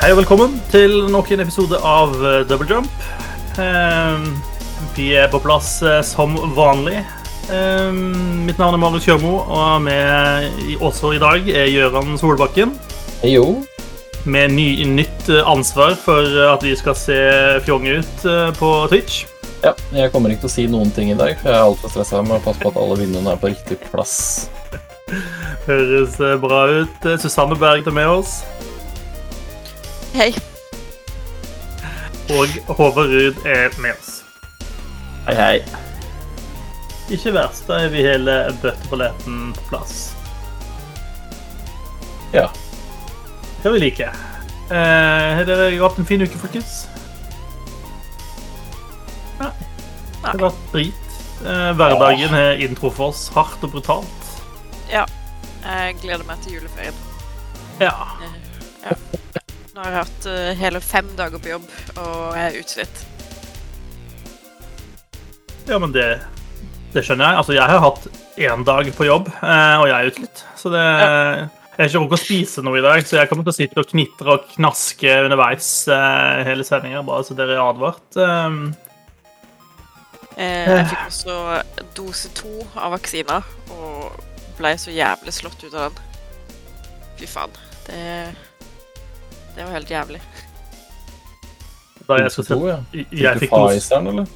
Hei og velkommen til nok en episode av eh, Double Jump. Eh, Vi er på plass eh, som vanlig. Eh, Mitt navn er Marius Kjørmo, og med også i dag er Gøran Solbakken. Jo. Med ny, nytt eh, ansvar for at vi skal se fjonge ut på Twitch. Ja, jeg kommer ikke til å si noen ting i dag, for jeg er altfor stressa med å passe på at alle vinduene er på riktig plass. Høres bra ut. Susanne Berg er med oss. Hei. Og Håvard Ruud er med oss. Hei, hei. Ikke verst, da er vi hele bøtteballetten på plass. Ja. Det vi liker. Eh, har dere hatt en fin uke, folkens? Nei. Det har vært drit. Eh, hverdagen er inntruffet oss hardt og brutalt. Ja. Jeg gleder meg til juleferien. Ja. Ja. Nå har jeg hatt uh, hele fem dager på jobb, og jeg er utslitt. ja, men det, det skjønner jeg. Altså, jeg har hatt én dag på jobb, eh, og jeg er utslitt. Så det Jeg har ikke rukket å spise noe i dag, så jeg kommer til å sitte og knitre og knaske underveis eh, hele sendinga, bare så dere er advart. Um, jeg fikk også dose to av vaksina, og ble så jævlig slått ut av den. Fy faen. Det Det var helt jævlig. da jeg skal To, se ja. Jeg fikk Pfizeren, eller?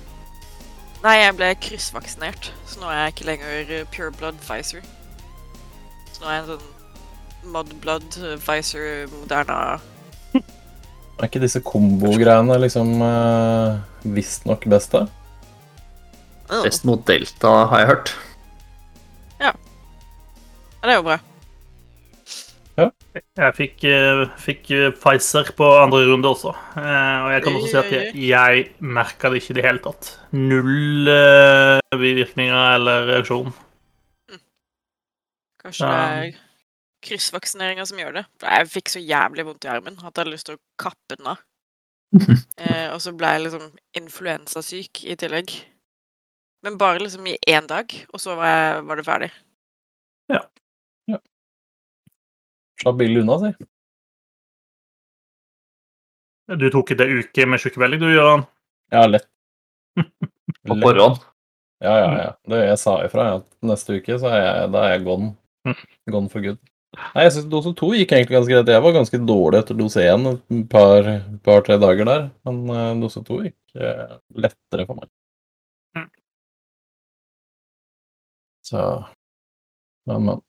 Nei, jeg ble kryssvaksinert, så nå er jeg ikke lenger eh, pure blood Pfizer. Så nå er jeg en sånn mod blood eh, Pfizer Moderna Er ikke disse kombo-greiene liksom uh, visstnok best, da? Mm. Best mot Delta, har jeg hørt. Ja. Ja, det er jo bra. Jeg fikk, eh, fikk eh, Pfizer på andre runde også. Eh, og jeg kan også si at jeg, jeg merka det ikke i det hele tatt. Null bivirkninger eller reaksjon. Kanskje det er kryssvaksineringa som gjør det. Jeg fikk så jævlig vondt i armen at jeg hadde lyst til å kappe den av. Eh, og så ble jeg liksom influensasyk i tillegg. Men bare liksom i én dag, og så var, jeg, var det ferdig. Slapp billig unna, si. Du tok ikke det uke med sykemelding, du, Gøran? Ja, lett. På forhånd. Ja, ja, ja. Det jeg sa ifra, at neste uke så er jeg, da er jeg gone. Mm. Gone for good. Nei, jeg synes dose to gikk egentlig ganske greit. Jeg var ganske dårlig etter dose én et par, par-tre dager der. Men eh, dose to gikk eh, lettere for meg. Mm. Så Men, men.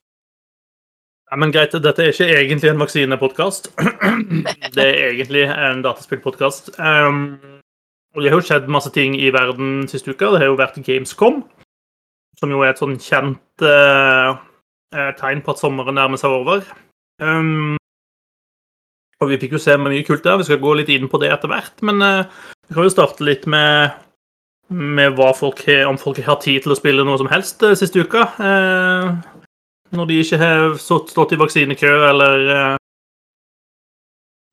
Ja, men greit, dette er ikke egentlig en vaksinepodkast. Det er egentlig en dataspillpodkast. Um, og det har jo skjedd masse ting i verden siste uka. Det har jo vært Gamescom, som jo er et sånn kjent eh, tegn på at sommeren nærmer seg over. Um, og vi fikk jo se mye kult der. Vi skal gå litt inn på det etter hvert. Men uh, vi kan jo starte litt med, med folk om folk har tid til å spille noe som helst uh, siste uka. Eh, når de ikke har stått, i vaksinekø eller eh,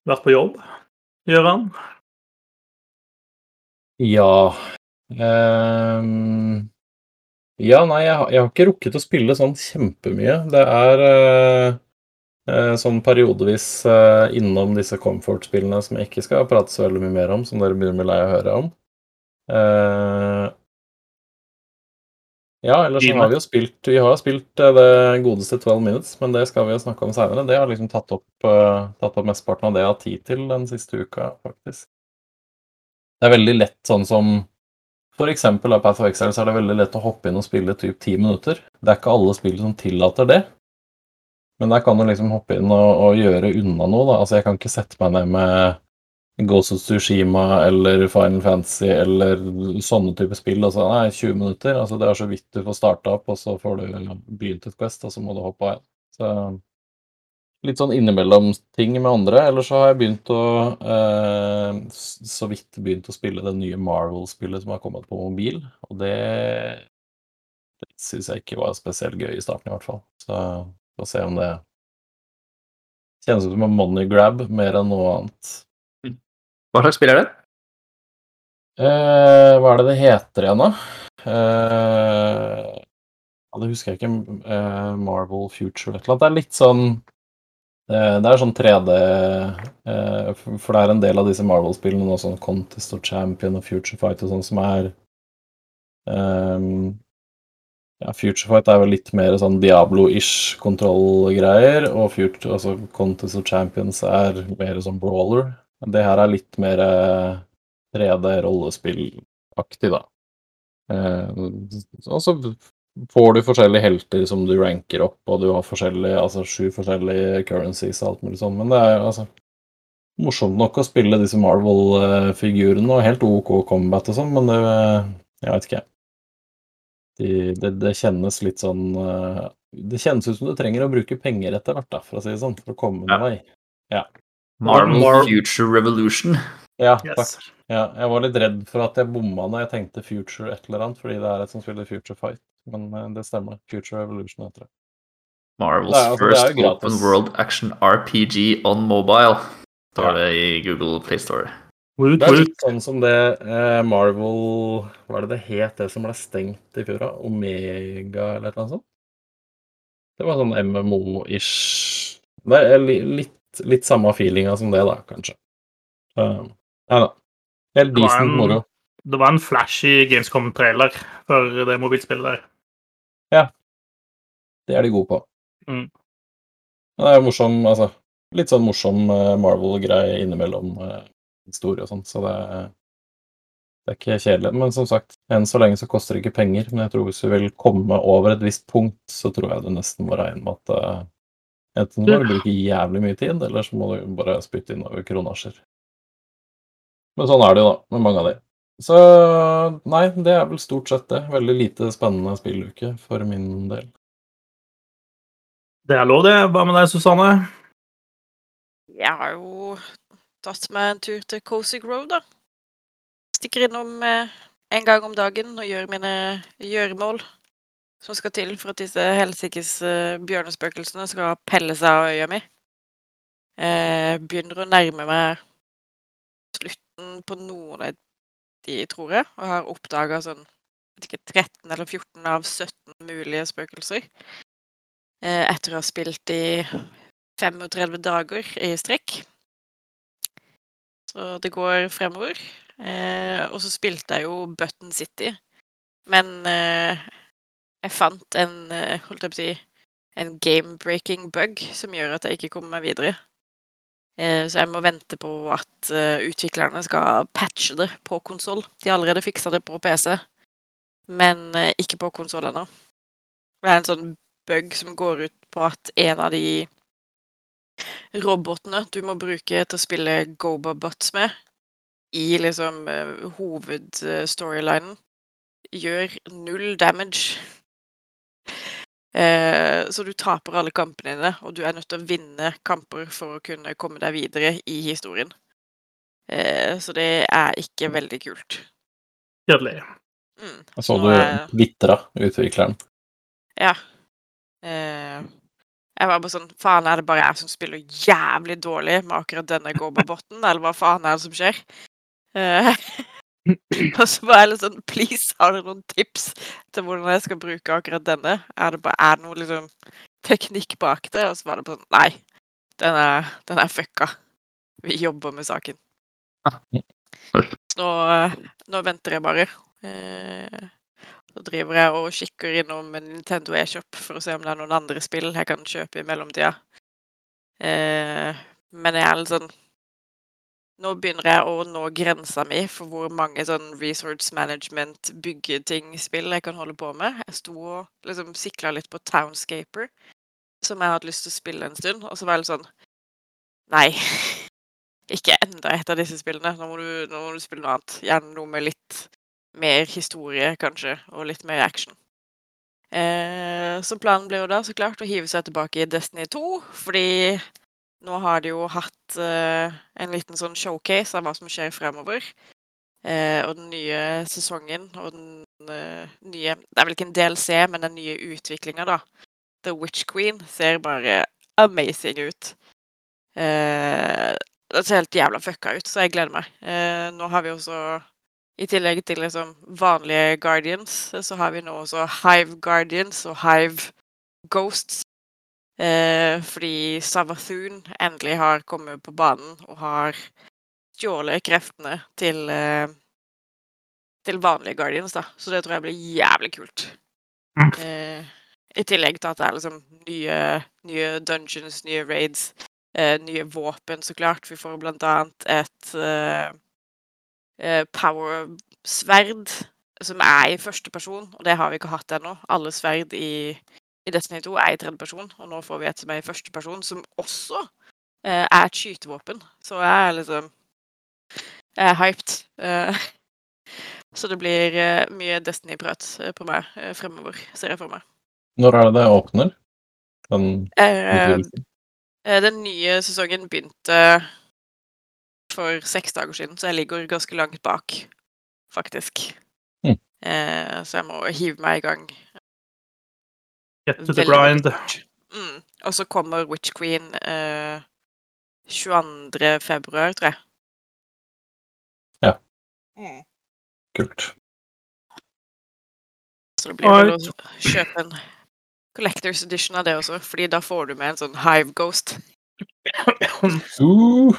vært på jobb. Gøran? Ja um, Ja, nei, jeg, jeg har ikke rukket å spille sånn kjempemye. Det er uh, sånn periodevis uh, innom disse comfort-spillene som jeg ikke skal prate så veldig mye mer om, som dere begynner med lei å høre om. Eh, ja, ellers så har vi jo spilt Vi har jo spilt eh, det godeste 12 Minutes, men det skal vi jo snakke om seinere. Det har liksom tatt opp, eh, tatt opp mesteparten av det jeg har tid til den siste uka, faktisk. Det er veldig lett sånn som For eksempel av Path of Exile så er det veldig lett å hoppe inn og spille typ ti minutter. Det er ikke alle spill som tillater det. Men der kan du liksom hoppe inn og, og gjøre unna noe, da. Altså, jeg kan ikke sette meg ned med Ghost of Tsushima eller Final Fantasy eller sånne type spill. Altså, nei, 20 minutter. Altså, det er så vidt du får starta opp, og så får du begynt et Quest, og så må du hoppe av igjen. Så litt sånn innimellom ting med andre. Eller så har jeg begynt å eh, Så vidt begynt å spille det nye Marvel-spillet som har kommet på mobil, og det Det syns jeg ikke var spesielt gøy i starten, i hvert fall. Så får se om det kjennes ut som en money grab mer enn noe annet. Hva slags spill er det? Eh, hva er det det heter igjen, da? Eh, det husker jeg ikke. Eh, Marvel Future eller annet. Det er litt sånn Det, det er sånn 3D eh, For det er en del av disse Marvel-spillene nå, sånn Contest og Champion og Future Fight og sånn, som er ehm, Ja, Future Fight er vel litt mer sånn Diablo-ish kontrollgreier, og Future, altså Contest og Champions er mer sånn brawler. Det her er litt mer eh, 3D-rollespillaktig, da. Eh, og så får du forskjellige helter som du ranker opp, og du har forskjellige, altså sju forskjellige currencies og alt mulig sånn, men det er altså morsomt nok å spille disse Marvel-figurene, og helt OK combat og sånn, men det Jeg vet ikke. De, det, det kjennes litt sånn eh, Det kjennes ut som du trenger å bruke penger etter hvert, da, for å si det sånn, for å komme Ja. deg. vei. Marvel Mar- Future Revolution. Ja, Yes. takk. Ja, jeg var litt redd for at jeg bomma når jeg tenkte Future et eller annet, fordi det er et som spiller Future Fight. Men eh, det stemmer. Future Revolution heter det. Marvel's Det er- altså, first det open world action RPG on mobile. Står det i Google Play Store. Det er litt sånn som det eh, Marvel Hva er det det het, det som ble stengt i fjor? Omega, eller noe sånt? Det var sånn MMO-ish Det litt, litt samme feelinga som det, da, kanskje. Uh, Nei da. Helt Det decent en- moro. Det var en flashy Gamescom-trailer for det mobilspillet der. Ja. Det er de gode på. Mm. Det er morsom, altså Litt sånn morsom eh, Marvel-greie innimellom uh, historie og sånn, så det er, det er ikke kjedelig. Men som sagt, enn så lenge så koster det ikke penger. Men jeg tror hvis du vil komme over et visst punkt, så tror jeg du nesten må regne med at eh, enten må du bruke jævlig mye tid, eller så må du bare spytte inn over kronasjer. Men sånn er det jo, da, med mange av de. Så nei, det er vel stort sett det. Veldig lite spennende spilluke for min del. Det er lov, det. Hva med deg, Susanne? Jeg har jo tatt meg en tur til Cozy Grove, da. Stikker innom eh, en gang om dagen og gjør mine gjøremål som skal til for at disse helsikes eh, bjørnespøkelsene skal pelle seg av øya mi. Eh, begynner å nærme meg slutten på noen av de, tror jeg, og har oppdaga sånn ikke, 13 eller 14 av 17 mulige spøkelser. Eh, etter å ha spilt i 35 dager i strekk. Så det går fremover. Eh, og så spilte jeg jo Button City, men eh, jeg fant en, eh, holdt jeg på å si, en game-breaking bug som gjør at jeg ikke kommer meg videre. Eh, så jeg må vente på at eh, utviklerne skal patche det på konsoll. De har allerede fiksa det på PC, men ikke på konsoll ennå. Det er en sånn bug som går ut på at en av de robotene du må bruke til å spille Goba-bots med, i liksom hovedstorylinen, gjør null damage. Eh, så du taper alle kampene dine, og du er nødt til å vinne kamper for å kunne komme deg videre i historien. Eh, så det er ikke veldig kult. Kjedelig. Mm. Jeg så du vitra utvikleren. Ja. Eh, jeg var bare sånn Faen, er det bare jeg som spiller jævlig dårlig med akkurat denne Goba-botten, eller hva faen er det som skjer? Eh, og så var jeg litt sånn Please, har dere noen tips til hvordan jeg skal bruke akkurat denne? Er det bare er det noe liksom teknikk bak det? Og så var det bare sånn Nei, den er, den er fucka. Vi jobber med saken. Så nå, eh, nå venter jeg bare. Eh, så driver jeg og kikker innom en Nintendo eShop for å se om det er noen andre spill jeg kan kjøpe i mellomtida. Eh, men jeg er litt sånn Nå begynner jeg å nå grensa mi for hvor mange sånn resource management, byggeting-spill jeg kan holde på med. Jeg sto og liksom sikla litt på Townscaper, som jeg hadde lyst til å spille en stund, og så var jeg litt sånn Nei. Ikke enda et av disse spillene. Nå må du, nå må du spille noe annet. Gjerne noe med litt mer historie, kanskje, og litt mer action. Eh, så planen blir jo da så klart å hive seg tilbake i Destiny 2, fordi nå har de jo hatt eh, en liten sånn showcase av hva som skjer fremover. Eh, og den nye sesongen og den eh, nye Det er vel ikke en DLC, men den nye utviklinga, da. The Witch Queen ser bare amazing ut. Eh, det ser helt jævla fucka ut, så jeg gleder meg. Eh, nå har vi også i tillegg til liksom vanlige Guardians, så har vi nå også Hive Guardians og Hive Ghosts. Eh, fordi Savathun endelig har kommet på banen og har stjålet kreftene til eh, til vanlige Guardians, da. Så det tror jeg blir jævlig kult. Mm. Eh, I tillegg til at det er liksom nye, nye dungeons, nye raids, eh, nye våpen, så klart. Vi får blant annet et eh, power-sverd som er i første person, og det har vi ikke hatt ennå. Alle sverd i, i Destiny 2 er i tredje person, og nå får vi et som er i første person, som også eh, er et skytevåpen. Så jeg er liksom Jeg er hyped. Eh, så det blir eh, mye Destiny-prat eh, på meg eh, fremover, ser jeg for meg. Når er det det åpner? Den Eh, den nye sesongen begynte for seks dager siden, så jeg ligger ganske langt bak, faktisk. Mm. Så jeg må hive meg i gang. Get to the grind. Mm. Og så kommer Witch Queen eh, 22. februar, tror jeg. Ja. Mm. Kult. Så det blir vel å kjøpe en Collectors Edition av det også, fordi da får du med en sånn Hive Ghost. Uh,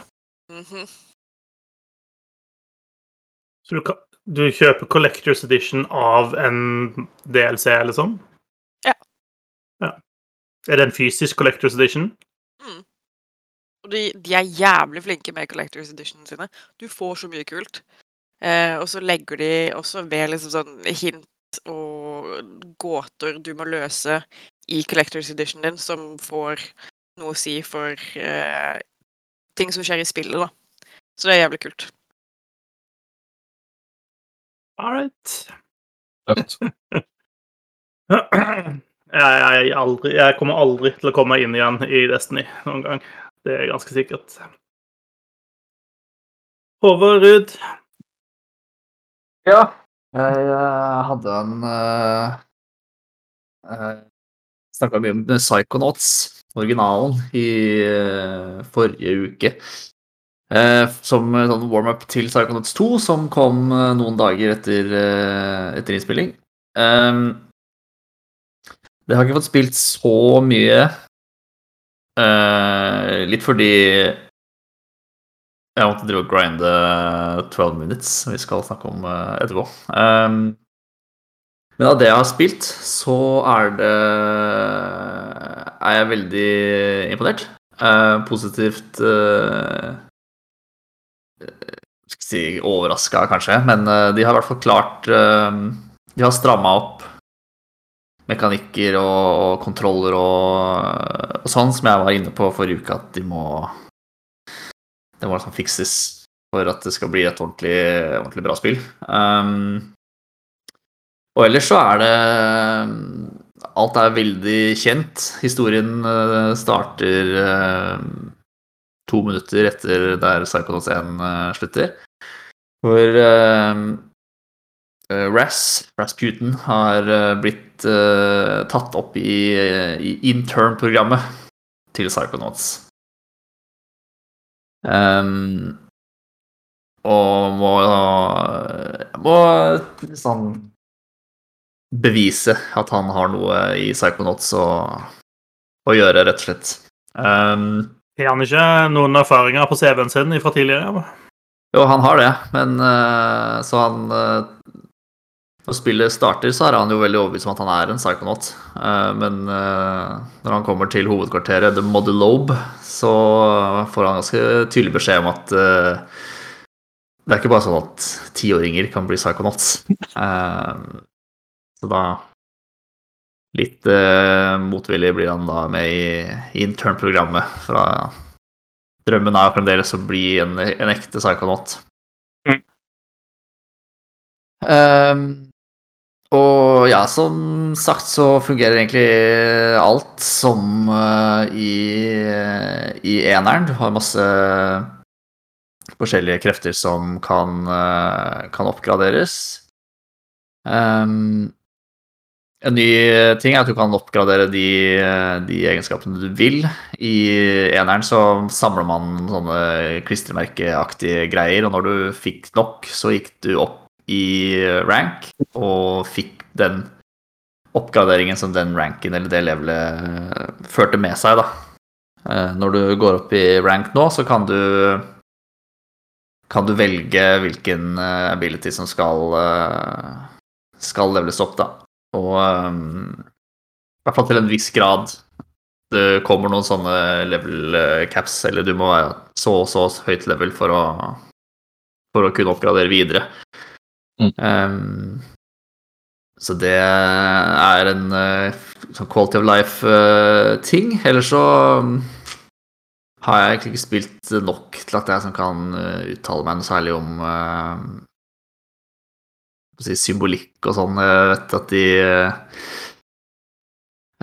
-hmm. Så du, kan, du kjøper Collectors Edition av en DLC, liksom? Ja. Er det en fysisk Collectors Edition? Mm. Og de, de er jævlig flinke med Collectors Edition sine. Du får så mye kult. Eh, og så legger de også ved liksom sånn hint og gåter du må løse i Collectors Edition din, som får noe å si for eh, ting som skjer i spillet, da. Så det er jævlig kult. All right. tøft. Jeg, jeg, aldri, jeg kommer aldri til å komme inn igjen i Destiny noen gang. Det er ganske sikkert. Håvard Ruud. Ja. Jeg eh, hadde en uh, Snakka mye om Psychonauts, originalen, i uh, forrige uke. Eh, som sånn warm-up til Psychonauts 2, som kom eh, noen dager etter, eh, etter innspilling. Ehm, det har ikke fått spilt så mye. Uh, litt fordi jeg måtte drive og grinde 12 minutes, som vi skal snakke om eh, etterpå. Um, men av det jeg har spilt, så er det er jeg veldig imponert. Uh, positivt uh, Skal ikke si overraska, kanskje, men de har i hvert fall klart uh, De har stramma opp mekanikker og, kontroller og, og sånn, som jeg var inne på forrige uke, at de må det må liksom fikses for at det skal bli et ordentlig, ordentlig bra spill. Um, og ellers så er det Alt er veldig kjent. Historien eh, starter eh, to minutter etter der Psychonauts 1 eh, slutter. Hvor Ras, Rasputin, har eh, blitt uh, tatt opp i, i intern-programmet til Psychonauts. Um, og må, må sånn bevise at han har noe i Psychonauts å, å gjøre, rett og slett. Um, Har han ikke noen erfaringer på CV-en sin fra tidligere? jo, han har det, men uh, så han eh, Når spillet starter, så er han jo veldig overbevist om at han er en psychonaut. Eh, men eh, når han kommer til hovedkvarteret, The Model Lobe, så får han ganske tydelig beskjed om at eh, det er ikke bare sånn at tiåringer kan bli psychonauts. Eh, så da Litt eh, motvillig blir han da med i, internprogrammet. Fra Drømmen er fremdeles å bli en, en ekte psychonaut. Mm. Og ja, som sagt så fungerer egentlig alt som eh, i, i eneren. Du har masse forskjellige krefter som kan, eh, kan oppgraderes. Um, en ny ting er at du kan oppgradere de, de egenskapene du vil. I eneren så samler man sånne klistremerkeaktige greier, og når du fikk nok, så gikk du opp i rank og fikk den oppgraderingen som den ranken eller det levelet førte med seg, da. Eh, Når du går opp i rank nå, så kan du kan du velge hvilken eh, ability som skal eh, skal leveles opp, da. Og i hvert fall til en viss grad. Det kommer noen sånne level caps, eller du må være så og så høyt level for å for å kunne oppgradere videre. Mm. Um, så det er en eh, sånn quality of life-ting. Ellers så mm, har jeg egentlig ikke spilt nok til at jeg kan eh, uttale meg noe særlig om eh, si, symbolikk og sånn. Jeg vet at de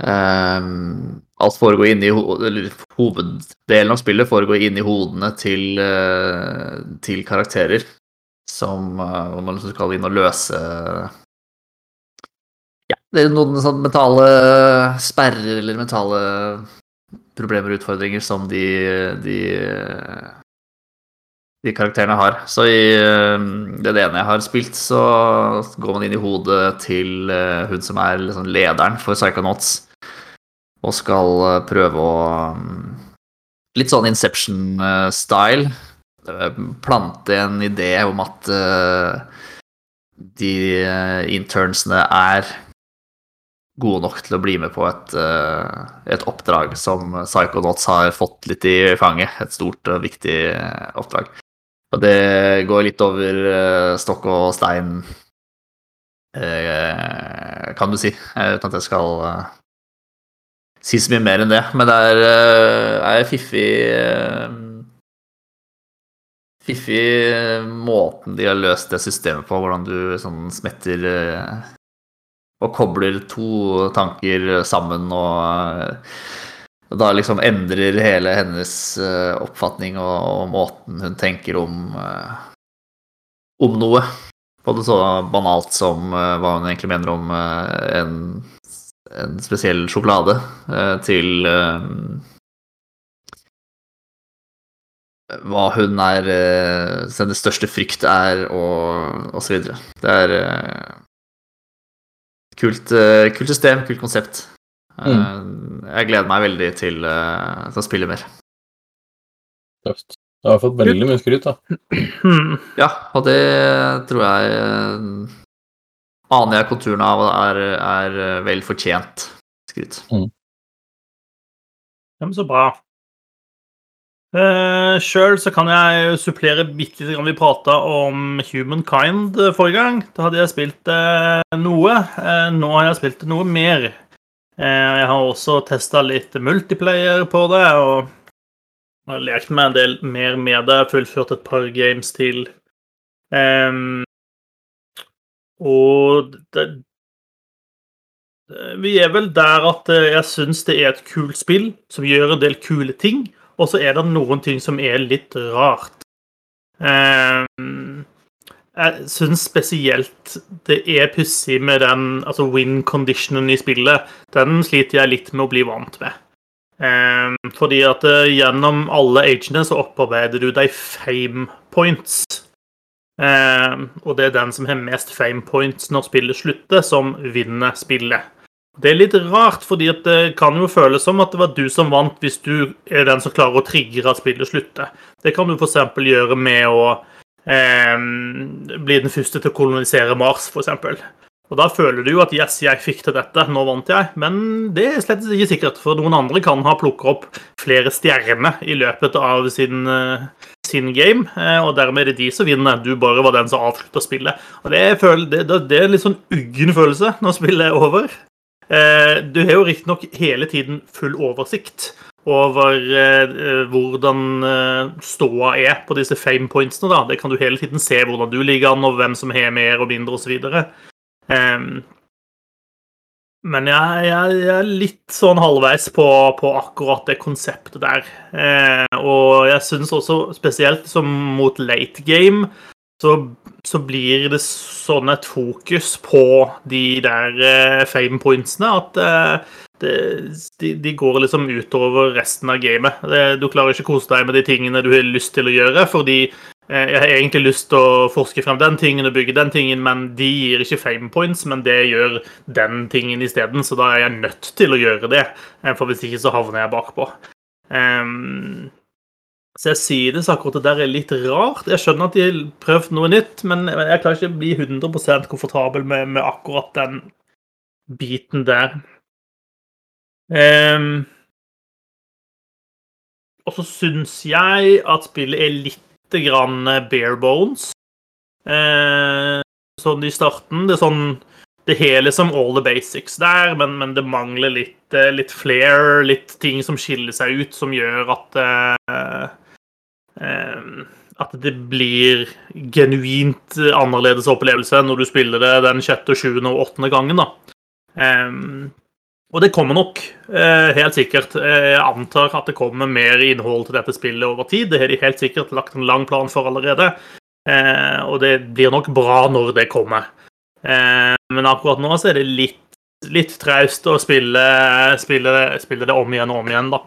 uh, Alt foregår inni Hoveddelen av spillet foregår inni hodene til, eh, til karakterer. Som eh, hvor man liksom skal inn og løse Ja, det er noen sånne mentale sperrer eller mentale problemer og utfordringer som de, de de karakterene har. Så i eh, det ene jeg har spilt, så går man inn i hodet til eh, hun som er liksom lederen for Psychonauts, og skal prøve å mm, Litt sånn Inception-style. Plante en idé om at eh, de eh, internsene er gode nok til å bli med på et, eh, et oppdrag som Psychonauts har fått litt i fanget. Et stort og viktig eh, oppdrag. Og det går litt over eh, stokk og stein, eh, kan du si. eh, Uten at jeg skal eh, si så mye mer enn det. Men det er, eh, er fiffig eh, Fiffig eh, måten de har løst det systemet på, hvordan du sånn smetter eh, og kobler to tanker sammen og eh, og da liksom endrer hele hennes eh, oppfatning og, og måten hun tenker om eh, om noe. Både så banalt som eh, hva hun egentlig mener om eh, en, en spesiell sjokolade, eh, til eh, hva hun er eh, Hennes største frykt er, og, og så videre. Det er eh, kult, eh, kult system, kult konsept. Mm. Jeg gleder meg veldig til, til å spille mer. Tøft. Du har fått veldig mye skryt, da. Ja, og det tror jeg aner jeg konturene av og er, er vel fortjent skryt. Ja, men så bra. Uh, Sjøl så kan jeg supplere bitte litt. grann. Vi prata om Humankind eh, forrige gang. Da hadde jeg spilt uh, noe. Uh, nå har jeg spilt noe mer. Eh, jeg har også testa litt multiplayer på det, og har lekt meg en del mer med det. Fullført et par games til. Um, og det, vi er vel der at eh, jeg syns det er et kult spill som gjør en del kule ting, og så er det noen ting som er litt rart. Ehm, jeg syns spesielt det er pussig med den altså win conditionen i spillet. Den sliter jeg litt med å bli vant med. Ehm, fordi at eh, gjennom alle agene så opparbeider du deg fame points. Ehm, og det er den som har mest fame points når spillet slutter, som vinner spillet. Det er litt rart, fordi det kan jo føles som at det var du som vant hvis du er den som klarer å trigge at spillet slutter. Det kan du f.eks. gjøre med å eh, bli den første til å kolonisere Mars, f.eks. Og da føler du jo at 'yes, jeg fikk til dette, nå vant jeg', men det er slett ikke sikkert, for noen andre kan ha plukka opp flere stjerner i løpet av sin, eh, sin game, eh, og dermed er det de som vinner. Du bare var den som avslutta spillet. Og det, føler, det, det er en litt sånn uggen følelse når spillet er over. Eh, Du har jo riktignok hele tiden full oversikt over eh, hvordan eh, ståa er på disse fame pointsene. da. Det kan du hele tiden se hvordan du ligger an, og hvem som har mer og mindre osv. Um, men jeg, jeg, jeg er litt sånn halvveis på, på akkurat det konseptet der. Eh, og jeg syns også spesielt som mot late game så, så blir det sånn et fokus på de der eh, fame pointsene at eh, de, de går liksom utover resten av gamet. Du klarer ikke å kose deg med de tingene du har lyst til å gjøre, fordi eh, jeg har egentlig lyst til å forske frem den tingen og bygge den tingen, men de gir ikke fame points, men det gjør den tingen isteden, så da er jeg nødt til å gjøre det. eh, For hvis ikke så havner jeg bakpå. Ehm, så jeg så akkurat det der er litt rart. Jeg skjønner at de har prøvd noe nytt, men jeg klarer ikke å bli 100% komfortabel med, med akkurat den biten der. Um, og så syns jeg at spillet er litt grann bare bones. Eh, sånn i starten. Det er sånn Det hele som all the basics der, men, men det mangler litt, eh, litt flair, litt ting som skiller seg ut, som gjør at eh, eh, At det blir genuint annerledes opplevelse når du spiller det den sjette, sjuende og åttende gangen. da. Ehm, og det kommer nok, eh, helt sikkert. Eh, Jeg antar at det kommer mer innhold til dette spillet over tid. Det har de helt sikkert lagt en lang plan for allerede. Eh, og det blir nok bra når det kommer. Eh, men akkurat nå så er det litt, litt traust å spille, spille, spille det om igjen og om igjen, da.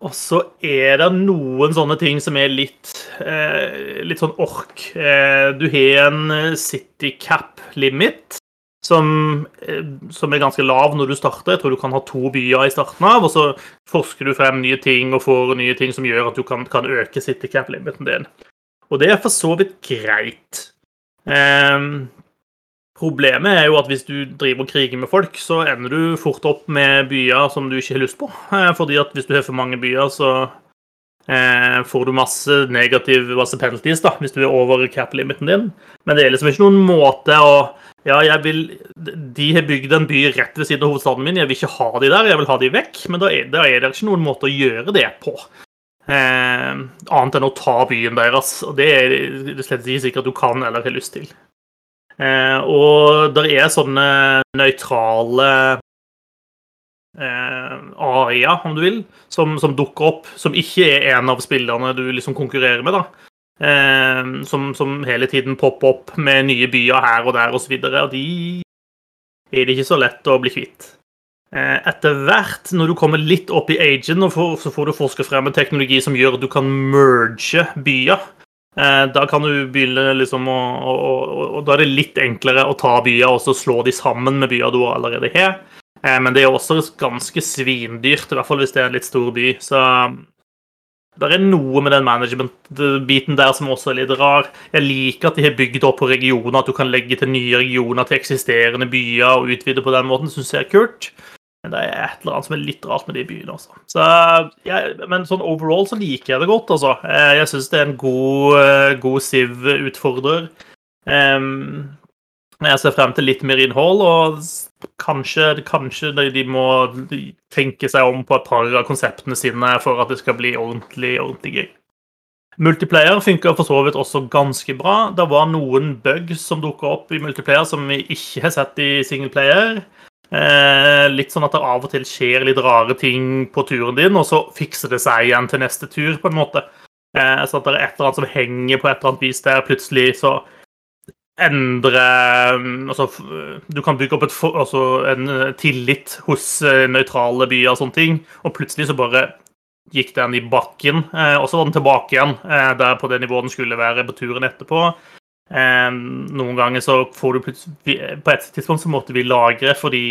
Eh, og så er det noen sånne ting som er litt, eh, litt sånn ork. Eh, du har en city cap limit som, eh, som er ganske lav når du starter. Jeg tror du kan ha to byer i starten av, og så forsker du frem nye ting og får nye ting som gjør at du kan, kan øke city cap-limiten din. Og det er for så vidt greit. Ehm, problemet er jo at hvis du driver og kriger med folk, så ender du fort opp med byer som du ikke har lyst på. Eh, fordi at hvis du har for mange byer, så eh, får du masse negativ masse penalties da, hvis du er over cap-limiten din. Men det er liksom ikke noen måte å ja, jeg vil, De har bygd en by rett ved siden av hovedstaden min. Jeg vil ikke ha de der, jeg vil ha de vekk. Men da er, da er det ikke noen måte å gjøre det på. Eh, annet enn å ta byen deres. Og det er det slett ikke sikkert du kan eller har lyst til. Eh, og det er sånne nøytrale eh, AI-er, om du vil, som, som dukker opp, som ikke er en av spillerne du liksom konkurrerer med. da. Eh, som, som hele tiden popper opp med nye byer her og der osv. Og, så og de er det ikke så lett å bli kvitt. Eh, etter hvert, når du kommer litt opp i agen, så får du forske frem en teknologi som gjør at du kan merge byer. Eh, da kan du begynne liksom å, å, å, å Da er det litt enklere å ta byer og så slå de sammen med byer du allerede har. Men det er også ganske svindyrt, i hvert fall hvis det er en litt stor by. Så det er noe med den management-biten der som også er litt rar. Jeg liker at de har bygd opp på regioner, at du kan legge til nye regioner til eksisterende byer og utvide på den måten. Syns jeg er kult. Men det er et eller annet som er litt rart med de byene også. Så, ja, men sånn overall så liker jeg det godt, altså. Jeg syns det er en god, god Siv-utfordrer. Jeg ser frem til litt mer innhold, og kanskje, kanskje de må tenke seg om på et par av konseptene sine for at det skal bli ordentlig, ordentlig gøy. Multiplayer funker for så vidt også ganske bra. Det var noen bugs som dukka opp i multiplayer som vi ikke har sett i singleplayer. Eh, litt sånn at det av og til skjer litt rare ting på turen din, og så fikser det seg igjen til neste tur, på en måte. Eh, så at det er et eller annet som henger på et eller annet vis der. Plutselig så endre altså, Du kan bygge opp et, altså, en tillit hos eh, nøytrale byer og sånne ting, og plutselig så bare gikk den i bakken. Eh, og så var den tilbake igjen eh, der på det nivået den skulle være på turen etterpå. Eh, noen ganger så får du plutselig På et tidspunkt så måtte vi lagre fordi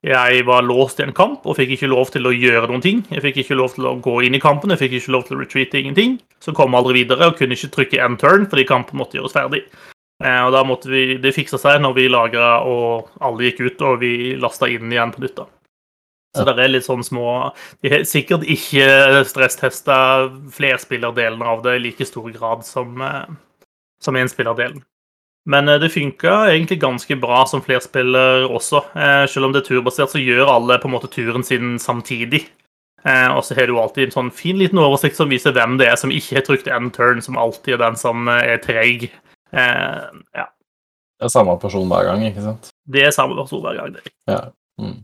jeg var låst i en kamp og fikk ikke lov til å gjøre noen ting. Jeg fikk ikke lov til å gå inn i kampen, jeg fikk ikke lov til å retreate ingenting. Så kom aldri videre og kunne ikke trykke end turn fordi kampen måtte gjøres ferdig. Eh, og da måtte vi, Det fiksa seg når vi lagra og alle gikk ut og vi lasta inn igjen på nytt. da. Så det er litt sånn små De har sikkert ikke stresstesta flerspillerdelen av det i like stor grad som, som enspillerdelen. Men det funka egentlig ganske bra som flerspiller også. Selv om det er turbasert, så gjør alle på en måte turen sin samtidig. Og så har du alltid en sånn fin liten oversikt som viser hvem det er som ikke har trykt end turn, som alltid er den som er treig. ja. Det er samme person hver gang, ikke sant? Det er samme person hver gang. det. Ja. Mm.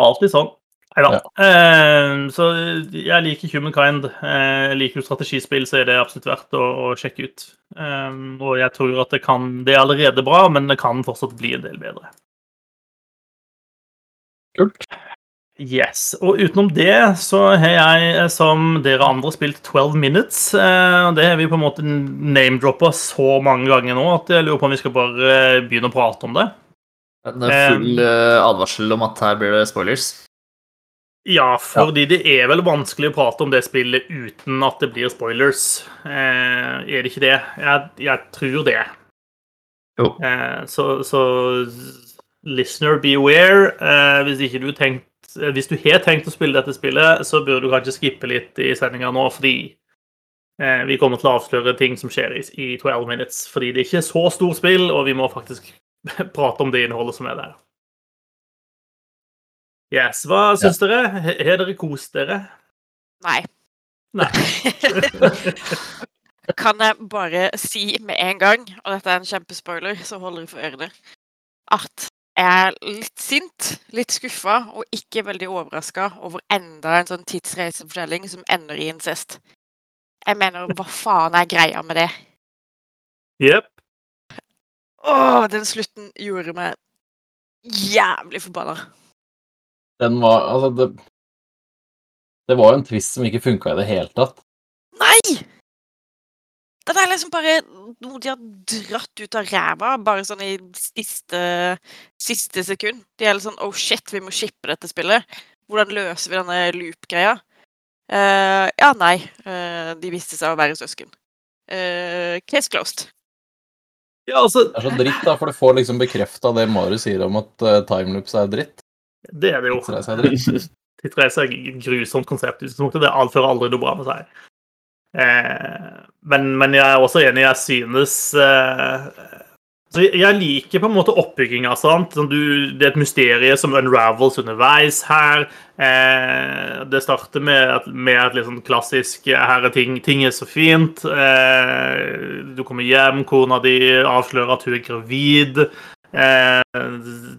Alltid sånn. Nei da. Ja. Uh, så jeg liker Humankind. Kind. jeg liker jo strategispill, så er det absolutt verdt å, å sjekke ut. Eh, og jeg tror at det kan Det er allerede bra, men det kan fortsatt bli en del bedre. Kult. Yes. Og utenom det så har jeg, eh, som dere andre, spilt 12 Minutes. Uh, Det har vi på en måte name-droppa så mange ganger nå at jeg lurer på om vi skal bare eh, begynne å prate om det. En full eh, advarsel om at her blir det spoilers. Ja, fordi det er vel vanskelig å prate om det spillet uten at det blir spoilers. Eh, er det ikke det? Jeg, jeg tror det. Jo. Eh, så, så listener beware. Eh, hvis, ikke du tenkt, eh, hvis du har tenkt å spille dette spillet, så burde du kanskje skippe litt i sendinga nå, fordi eh, vi kommer til å avsløre ting som skjer i, i 12 minutes. Fordi det er ikke så stort spill, og vi må faktisk prate om det innholdet som er der. Yes, Hva syns dere? Har dere kost dere? Nei. Nei. kan jeg bare si med en gang, og dette er en kjempespoiler, så holder dere for ørene, at jeg er litt sint, litt skuffa og ikke veldig overraska over enda en sånn tidsreisefortelling som ender i incest. Jeg mener, hva faen er greia med det? Jepp. Åh, den slutten gjorde meg jævlig forbanna. Den var Altså, det Det var jo en twist som ikke funka i det hele tatt. Nei! Den er liksom bare noe de har dratt ut av ræva, bare sånn i siste, siste sekund. De er litt sånn Oh shit, vi må shippe dette spillet. Hvordan løser vi denne loop-greia? Uh, ja, nei. Uh, de viste seg å være søsken. Uh, case closed. Ja, altså, Det er så dritt, da, for du får liksom bekrefta det Marius sier om at uh, timeloops er dritt. Det er det jo. Tidsreise er et grusomt konsept. Det alt fører aldri noe bra med seg. Eh, men, men jeg er også enig. Jeg synes eh, så jeg- liker på en måte oppbygginga. Sånn det er et mysterium som unravels underveis her. Eh, det starter med, et, med et litt sånn klassisk eh, Her er ting, ting er så fint. Eh, du kommer hjem, kona di avslører at hun er gravid. Eh,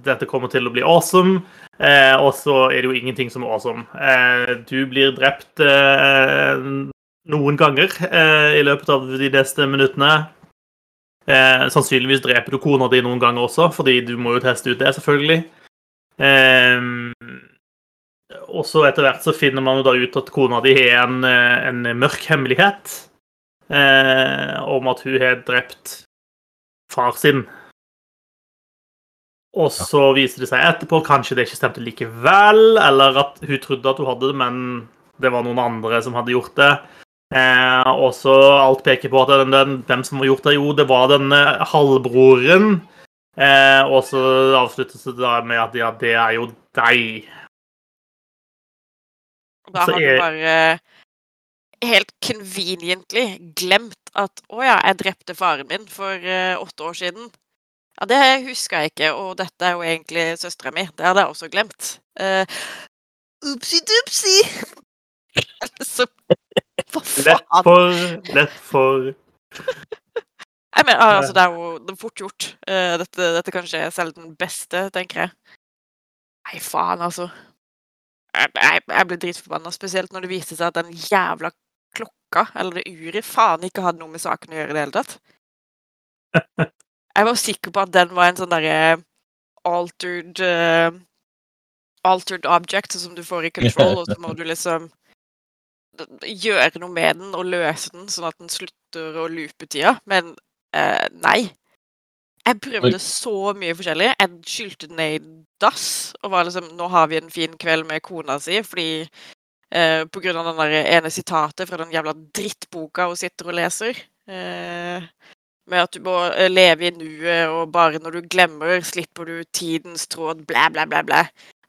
dette kommer til å bli awesome. Eh, og så er det jo ingenting som er awesome. Eh, du blir drept eh, noen ganger eh, i løpet av de neste minuttene. Eh, sannsynligvis dreper du kona di noen ganger også, fordi du må jo teste ut det, selvfølgelig. Eh, og så etter hvert så finner man jo da ut at kona di har en, en mørk hemmelighet om at hun har drept far sin. Og så viser det seg etterpå kanskje det ikke stemte likevel, eller at hun trodde at hun hadde det, men det var noen andre som hadde gjort det. Eh, og så alt peker på at den, den, hvem som har gjort det, jo, det var den eh, halvbroren. Eh, og så avsluttes det da med at ja, det er jo deg. Og da har du bare helt conveniently glemt at å ja, jeg drepte faren min for eh, åtte år siden. Ja, det husker jeg ikke, og dette er jo egentlig søstera mi. Det hadde jeg også glemt. Uh, Upsi-dupsi! Så Hva Lett for Lett for Jeg mener, altså, det er jo det fort gjort. Uh, dette, dette kanskje selv den beste, tenker jeg. Nei, faen, altså. Jeg, jeg, jeg ble dritforbanna, spesielt når det viste seg at den jævla klokka, eller det uret, faen ikke hadde noe med saken å gjøre i det hele tatt. Jeg var sikker på at den var en sånn derre altered uh, Altered object, sånn som du får i control, og så må du liksom gjøre noe med den og løse den, sånn at den slutter å loope tida. Men uh, nei. Jeg prøvde så mye forskjellig. Jeg skylte den ned i dass og var liksom Nå har vi en fin kveld med kona si, fordi eh, På grunn av den der ene sitatet fra den jævla drittboka hun sitter og leser. Eh, med at du må eh, leve i nuet, og bare når du glemmer, slipper du tidens tråd, blæ, blæ, blæ, blæ.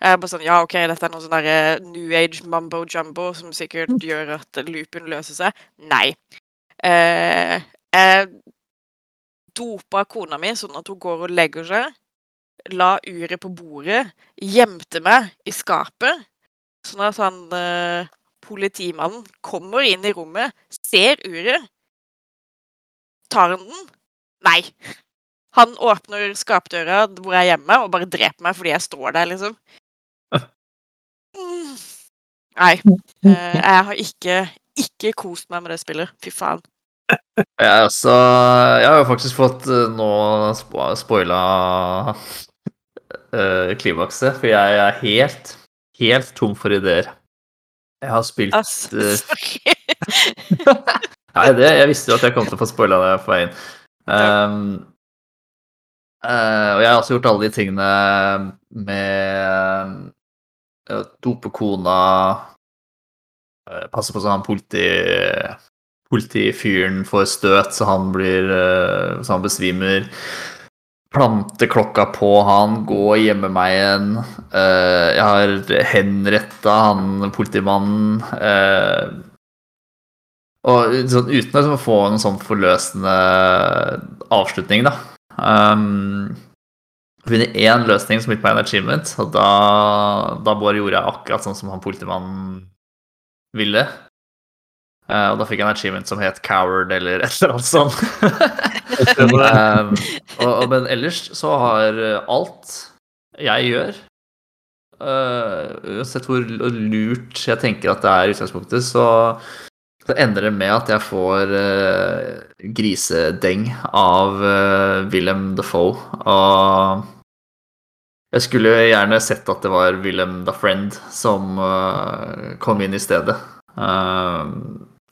Jeg er bare sånn, ja, OK, dette er noe sånn derre new age mumbo jumbo som sikkert gjør at loopen løser seg. Nei. Eh, jeg dopa kona mi sånn at hun går og legger seg. La uret på bordet. Gjemte meg i skapet. Sånn at han eh, politimannen kommer inn i rommet, ser uret. Tar han den? Nei. Han åpner skapdøra hvor jeg er hjemme, og bare dreper meg fordi jeg står der, liksom. Mm. Nei. eh, jeg har ikke, ikke kost meg med det spillet. Fy faen. Jeg, også, jeg har jo faktisk fått eh, nå spoila uh, klimakset, for jeg er helt, helt tom for ideer. Jeg har spilt Ass, sorry. Nei, det, jeg visste jo at jeg kom til å få spoila det på veien. Um, uh, og jeg har også gjort alle de tingene med uh, dope kona, uh, passe på så han politi, politifyren får støt så han blir uh, så han besvimer. Plante klokka på han, gå og gjemme meg igjen. Jeg har henretta han politimannen. eh, og sånn, uten å få en sånn forløsende avslutning, da. Um, jeg finner én løsning som gikk på en achievement, og da, da bare gjorde jeg akkurat sånn som han politimannen ville. Uh, og da fikk jeg en achievement som het Coward eller et eller annet sånt. um, og, og, men ellers så har alt jeg gjør uh, Uansett hvor lurt jeg tenker at det er i utgangspunktet, så så ender det med at jeg får uh, grisedeng av uh, Willem Defoe. Og jeg skulle gjerne sett at det var Willem the Friend som uh, kom inn i stedet.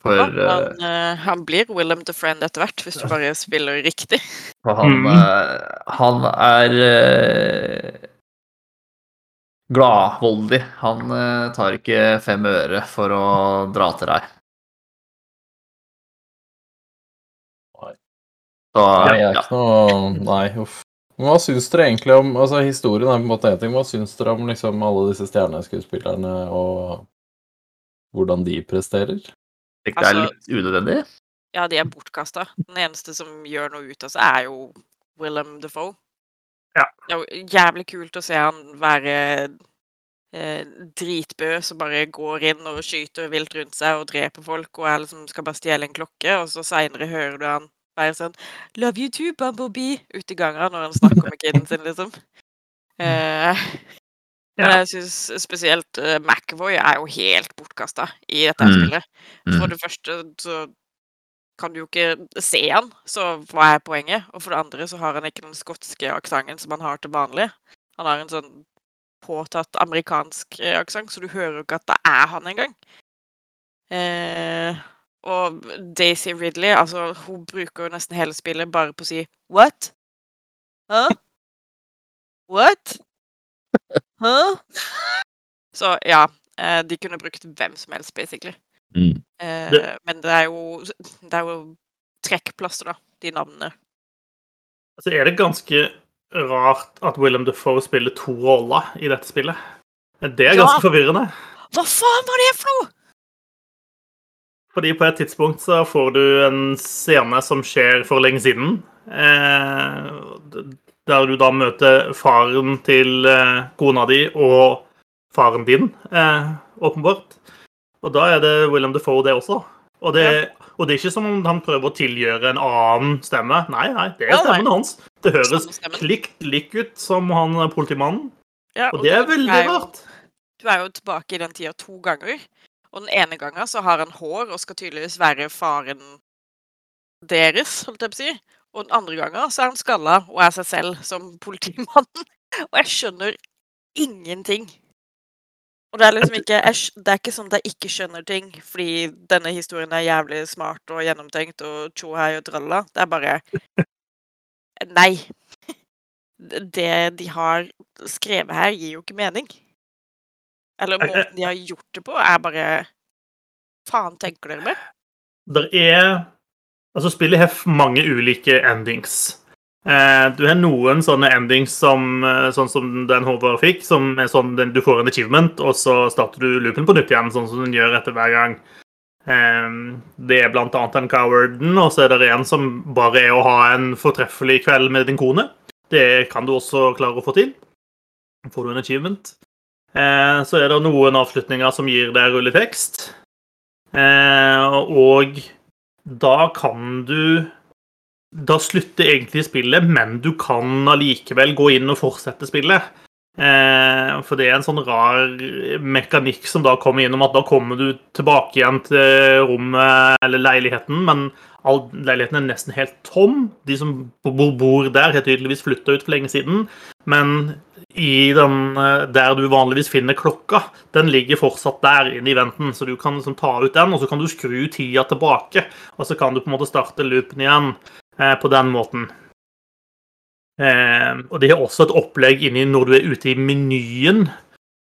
for han, eh, han blir Willem the Friend etter hvert, hvis du bare spiller riktig. han, Mhm. han er gladvoldig. Han tar ikke fem øre for å dra til deg. Så, jeg er ja. ikke noe Nei, uff. Hva syns dere egentlig om altså Historien er på en måte én ting. Hva syns dere om liksom alle disse stjerneskuespillerne og hvordan de presterer? Det er Altså- litt unødvendig? Ja, de er bortkasta. Den eneste som gjør noe ut av seg, er jo Willem Defoe. Ja. Det er jo jævlig kult å se han være eh, dritbø som bare går inn og skyter vilt rundt seg og dreper folk og er liksom skal bare stjele en klokke, og så seinere hører du han være sånn 'Love you too, Bumblebee' ut i gangene når han snakker med kiden sin, liksom. Eh, men jeg syns spesielt uh, McAvoy er jo helt bortkasta i dette Mm. spillet. For Mm. det første så kan du jo ikke se han, så hva er poenget? Og for det andre så har han ikke den skotske aksenten som han har til vanlig. Han har en sånn påtatt amerikansk eh, aksent, så du hører jo ikke at det er han engang. Eh, og Daisy Ridley, altså, hun bruker jo nesten hele spillet bare på å si What? Hæ? What? Hæ? Så ja, eh, de kunne brukt hvem som helst, basically. Mm. Eh, men det er jo Det er jo trekkplaster, da, de navnene. Altså er det ganske rart at Willem Defoe spiller to roller i dette spillet. Det er Ja. ganske forvirrende. Hva faen var det for noe?! Fordi på et tidspunkt så får du en scene som skjer for lenge siden. Eh, der du da møter faren til eh, kona di og faren din, eh, åpenbart. Og da er det Willem Defoe, det også. Og det, og det er ikke som om han prøver å tilgjøre en annen stemme. Nei, nei, det er Ja, stemmen hans. Det høres klikt lik ut som han politimannen. Ja, Og det er veldig rart. Du er jo tilbake i den tida to ganger. Og den ene gangen så har han hår og skal tydeligvis være faren deres, holdt jeg på å si. Og den andre gangen så er han skalla og er seg selv som politimannen. Og jeg skjønner ingenting. Og det er liksom ikke Det er ikke sånn at jeg ikke skjønner ting fordi denne historien er jævlig smart og gjennomtenkt og tjo hei og tralla. Det er bare Nei. Det de har skrevet her, gir jo ikke mening. Eller måten de har gjort det på, er bare Faen, tenker dere med? Der er Altså, spillet har mange ulike endings. Eh, du har noen sånne endings som, eh, sånn som den Håvard fikk, som er sånn den, du får en achievement, og så starter du loopen på nytt igjen, sånn som den gjør etter hver gang. Eh, det er blant annet den cowarden, og så er det en som bare er å ha en fortreffelig kveld med din kone. Det kan du også klare å få til. Får du en achievement. Eh, så er det noen avslutninger som gir deg rulletekst. Eh, og da kan du Da slutter egentlig spillet, men du kan allikevel gå inn og fortsette spillet. Eh, for det er en sånn rar mekanikk som da kommer innom at da kommer du tilbake igjen til rommet eller leiligheten, men all leiligheten er nesten helt tom. De som bor der, har tydeligvis flytta ut for lenge siden. Men den eh, der du vanligvis finner klokka, den ligger fortsatt der inne i venten. Så du kan liksom ta ut den, og så kan du skru tida tilbake. Og så kan du på en måte starte loopen igjen eh, på den måten. Eh, og det er også et opplegg inni når du er ute i menyen,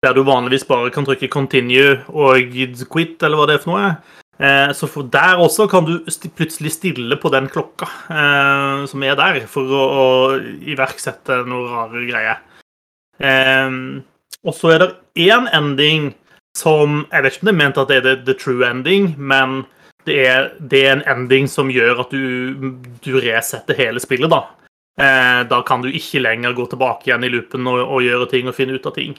der du vanligvis bare kan trykke 'continue' og 'quit', eller hva det er for noe. Eh, så der også kan du st plutselig stille på den klokka eh, som er der, for å, å iverksette noe rare greier. Eh, og så er det én ending som Jeg vet ikke om det er ment at det er the, the true ending, men det er, det er, en ending som gjør at du, du resetter hele spillet, da. Eh, da kan du ikke lenger gå tilbake igjen i loopen og, og gjøre ting og finne ut av ting.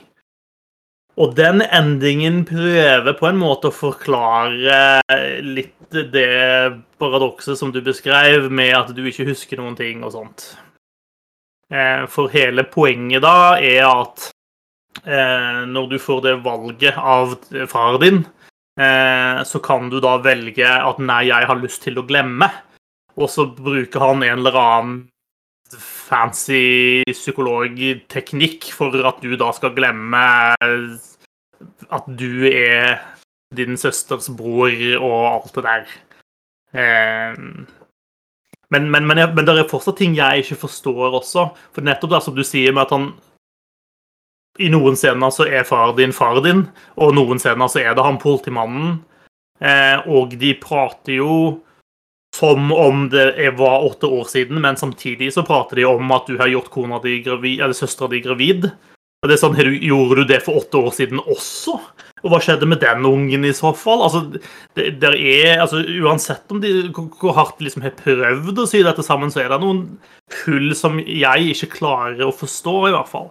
Og den endingen prøver på en måte å forklare litt det paradokset som du beskrev, med at du ikke husker noen ting og sånt. Eh, for hele poenget da er at eh, når du får det valget av far din, eh, så kan du da velge at 'nei, jeg har lyst til å glemme', og så bruker han en eller annen fancy psykologteknikk for at du da skal glemme at du er din søsters bror og alt det der. Men, men, men, men, det er fortsatt ting jeg ikke forstår også. For nettopp det som du sier med at han I noen scener så er far din far din, og noen scener så er det han politimannen. Eh, og de prater jo som om det var åtte år siden, men samtidig så prater de om at du har gjort kona di gravid, eller søstera di gravid. Og det er sånn, Gjorde du det for åtte år siden også? Og hva skjedde med den ungen i så fall? Altså, det, det er, altså Uansett om de, hvor hardt de liksom har prøvd å sy dette sammen, så er det noen hull som jeg ikke klarer å forstå, i hvert fall.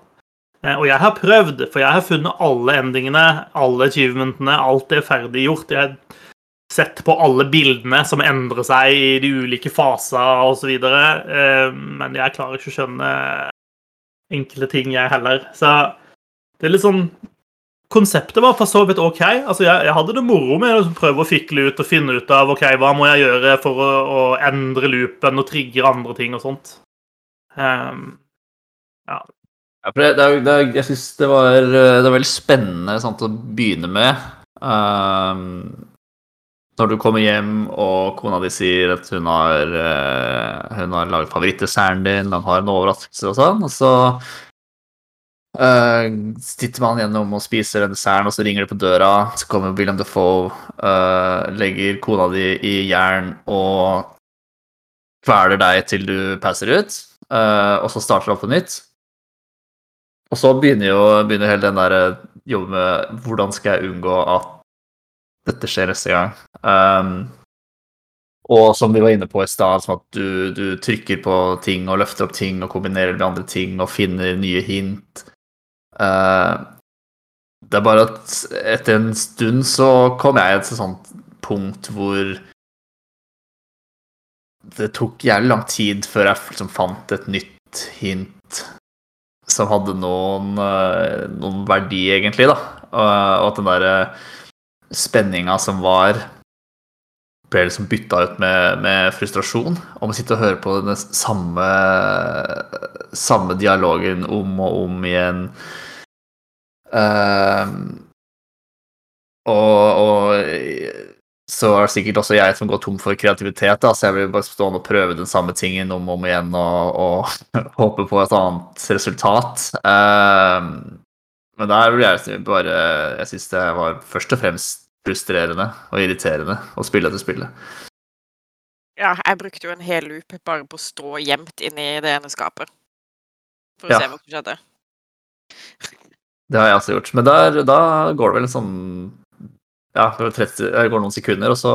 Eh, og jeg har prøvd, for jeg har funnet alle endingene, alle achievementene, alt er ferdiggjort. Jeg har sett på alle bildene som endrer seg i de ulike faser osv. Eh, men jeg klarer ikke å skjønne enkle ting, jeg heller. Så det er litt sånn Konseptet var for så vidt OK. Altså, jeg, jeg hadde det moro med å prøve å fikle ut og finne ut av ok, hva må jeg gjøre for å, å endre loopen og trigge andre ting og sånt. Um, ja. ja det, det, det, jeg syns det, det, var veldig spennende sant, å begynne med. Um, når du kommer hjem og kona di sier at hun har, uh, hun har laget favorittdesserten din, han har en overraskelse og sånn, og så uh, sitter man gjennom og spiser den desserten, og så ringer det på døra, så kommer William Defoe, uh, legger kona di i jern og kveler deg til du passer ut, uh, og så starter det opp på nytt. Og så begynner jo begynner hele den der jobben med hvordan skal jeg unngå at dette skjer neste gang. Um, og som vi var inne på i stad, som at du, du, trykker på ting og løfter opp ting og kombinerer med andre ting og finner nye hint. Uh, det er bare at etter en stund så kom jeg til et sånt punkt hvor det tok jævlig lang tid før jeg liksom fant et nytt hint som hadde noen, uh, noen verdi, egentlig, da. Og at den derre spenninga som var ble liksom bytta ut med, med frustrasjon. Om å sitte og høre på den samme, samme dialogen om og om igjen. Uh, og, og, så er det sikkert også jeg som går tom for kreativitet, da, så jeg vil bare stå og prøve den samme tingen om og om igjen og, og håpe på et annet resultat. Uh, men der vil jeg bare Jeg syns det var først og fremst frustrerende og irriterende å spille etter spillet. Ja, jeg brukte jo en hel loop bare på å stå gjemt inni det ene skapet. For å ja. se hva som skjedde. Det har jeg også gjort. Men der, da går det vel en sånn Ja, det, 30, det går noen sekunder, og så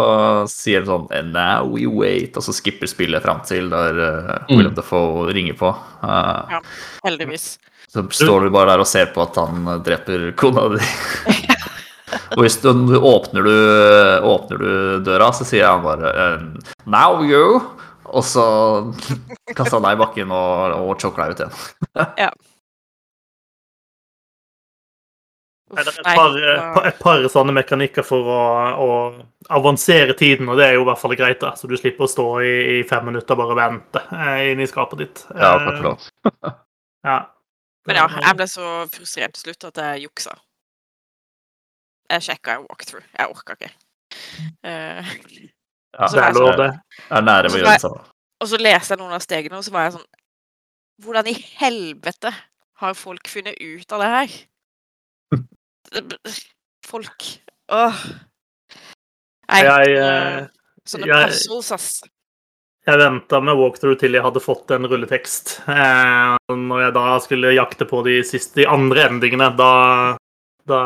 sier det sånn And now we wait. Og så skipper spillet fram til der uh, William Defoe ringer på. Uh, ja, heldigvis. Så står du bare der og ser på at han dreper kona di. Og hvis du, åpner, du, åpner du døra, så sier han bare eh, Now you! Og så kaster han deg i bakken og, og choker deg ut igjen. ja. Uff, det er et par, et, et par, sånne mekanikker for å, å, avansere tiden, og det er jo i hvert fall greit. da, Så du slipper å stå i, i fem minutter og bare vente eh, inne i skapet ditt. Ja, takk for det. ja. Men ja, jeg ble så frustrert til slutt at jeg juksa. Jeg sjekka en walkthrough. Jeg orka ikke. Uh, Ja, Så Det er lov, det. Er nære ved samme. og så leste jeg noen av stegene, og så var jeg sånn Hvordan i helvete har folk funnet ut av det her? Folk Åh. Nei, Jeg, eh, sånne jeg- puzzles, ass. Jeg venta med walkthrough til jeg hadde fått en rulletekst. Eh, når jeg da skulle jakte på de siste, de andre endingene, da, da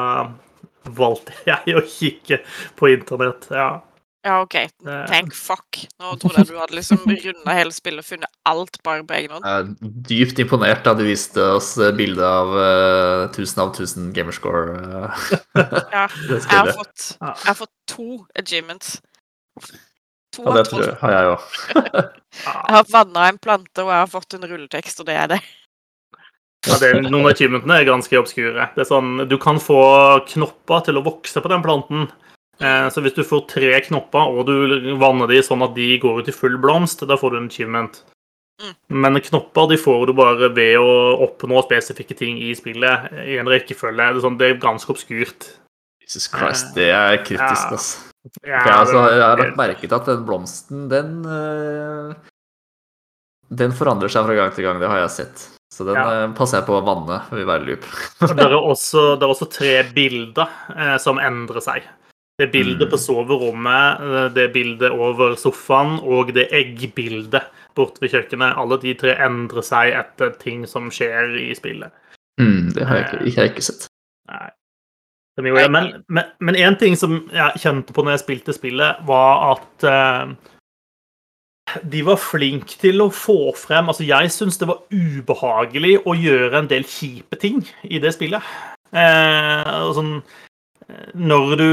valgte jeg å kikke på internett. Ja. Ja, OK. Tenk Thank fuck. Nå trodde jeg du hadde liksom runda hele spillet og funnet alt bare på egen hånd. Jeg er dypt imponert da du viste oss bilde av uh, 1000 av 1000 gamerscore. eh, Ja, jeg har fått, jeg har fått to achievements. To Ja, det tror jeg, har jeg òg. Jeg har vanna en plante, og jeg har fått en rulletekst, og det er det. Ja, det noen av achievementene er ganske obskure. Det er sånn, du kan få knopper til å vokse på den planten. Eh, så hvis du får tre knopper, og du vanner de sånn at de går ut i full blomst, da får du en achievement. Mm. Men knopper de får du bare ved å oppnå spesifikke ting i spillet i en rekkefølge. Det er, sånn, det er ganske obskurt. Jesus Christ, det er kritisk, Ja. ass. Ja, jeg, altså, jeg har lagt merke til at den blomsten, den eh, Den forandrer seg fra gang til gang, det har jeg sett. Så den Ja. eh, passer jeg på å vanne ved hver loop. Det er også, det er også tre bilder eh, som endrer seg. Det bildet Mm. på soverommet, eh, det bildet over sofaen og det eggbildet borte ved kjøkkenet. Alle de tre endrer seg etter ting som skjer i spillet. Mm, det har jeg ikke, jeg har ikke sett. Nei. Men, men en ting som jeg kjente på når jeg spilte spillet, var at eh, de var flinke til å få frem Altså, jeg syns det var ubehagelig å gjøre en del kjipe ting i det spillet. Eh, sånn eh, Når du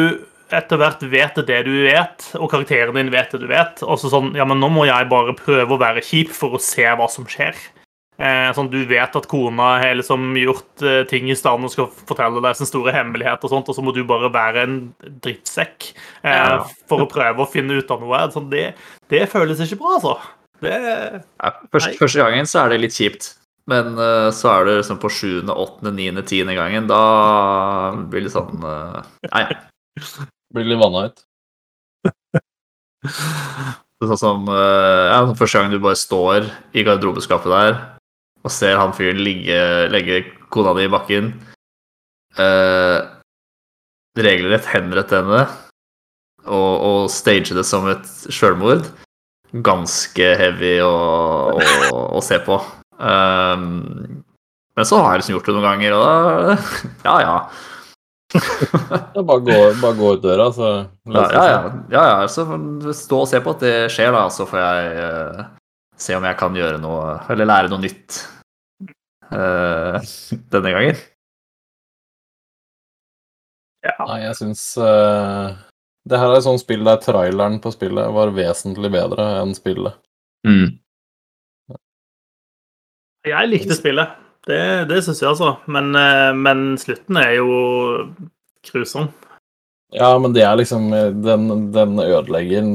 etter hvert vet det du vet, og karakteren din vet det du vet, og så sånn Ja, men nå må jeg bare prøve å være kjip for å se hva som skjer. Eh, sånn, Du vet at kona har liksom gjort eh, ting i stand og skal fortelle deg sin store hemmelighet, og sånt, og så må du bare være en drittsekk eh, Ja. for å prøve å finne ut av noe. Sånn, det, det føles ikke bra, altså. Det, Ja, første, første gangen så er det litt kjipt. Men uh, så er det liksom på sjuende, åttende, niende, tiende gangen. Da blir det sånn uh, Nei. Blir litt vanna ut. Det Sånn som eh, ja, sånn Første gang du bare står i garderobeskapet der og ser han fyren legge kona di i bakken uh, Regelrett henrette henne og, og stage det som et sjølmord. Ganske heavy å, å, å se på. Um, men så har jeg liksom gjort det noen ganger, og da Ja, ja. Bare gå, bare gå ut døra, så ja, ja. ja, ja. Så stå og se på at det skjer, da, så får jeg eh, se om jeg kan gjøre noe Eller lære noe nytt eh, denne gangen. Nei, jeg syns uh, Det her er et sånt spill der traileren på spillet var vesentlig bedre enn spillet. jeg likte spillet. Det, det syns jeg, altså. Men, eh, men slutten er jo grusom. Ja, men det er liksom Den, den ødelegger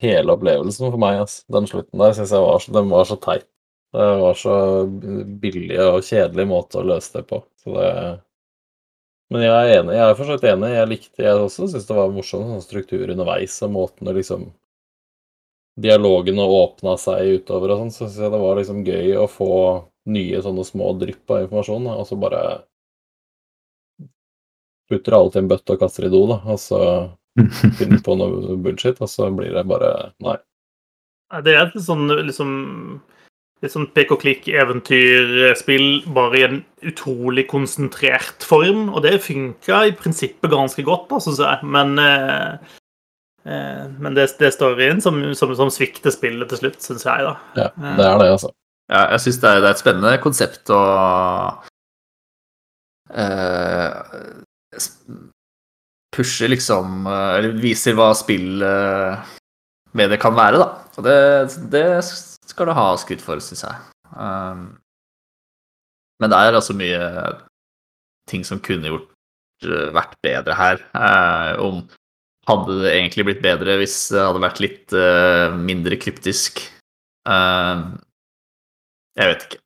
hele opplevelsen for meg, ass. Den slutten der syns jeg var den var så teit. Det var så billig og kjedelig måte å løse det på. Det Men jeg er enig. Jeg er for enig. Jeg likte Jeg også syns det var morsom sånn struktur underveis, og måten det liksom Dialogene åpna seg utover og sånn, så syns jeg det var liksom gøy å få nye sånne små drypp av informasjon, og så bare putter alle til en bøtte og kaster i do, da, og så finner på noe bullshit, og så blir det bare Nei. Det er et sånn liksom Litt sånn pek og klikk-eventyrspill, bare i en utrolig konsentrert form. Og det funka i prinsippet ganske godt, da, syns jeg. Men, eh, eh, men det, det står inn som, som, som svikter spillet til slutt, syns jeg, da. Ja, det er det, altså. Ja, jeg syns det, det er et spennende konsept å eh, Pushe liksom eh, Eller viser hva spill eh, med det kan være, da. Og det, det skal du ha skudd for, syns jeg. Um, men det er altså mye ting som kunne gjort eh, vært bedre her. Uh, om hadde det egentlig blitt bedre hvis det hadde vært litt uh, mindre kryptisk? Uh, jeg vet ikke.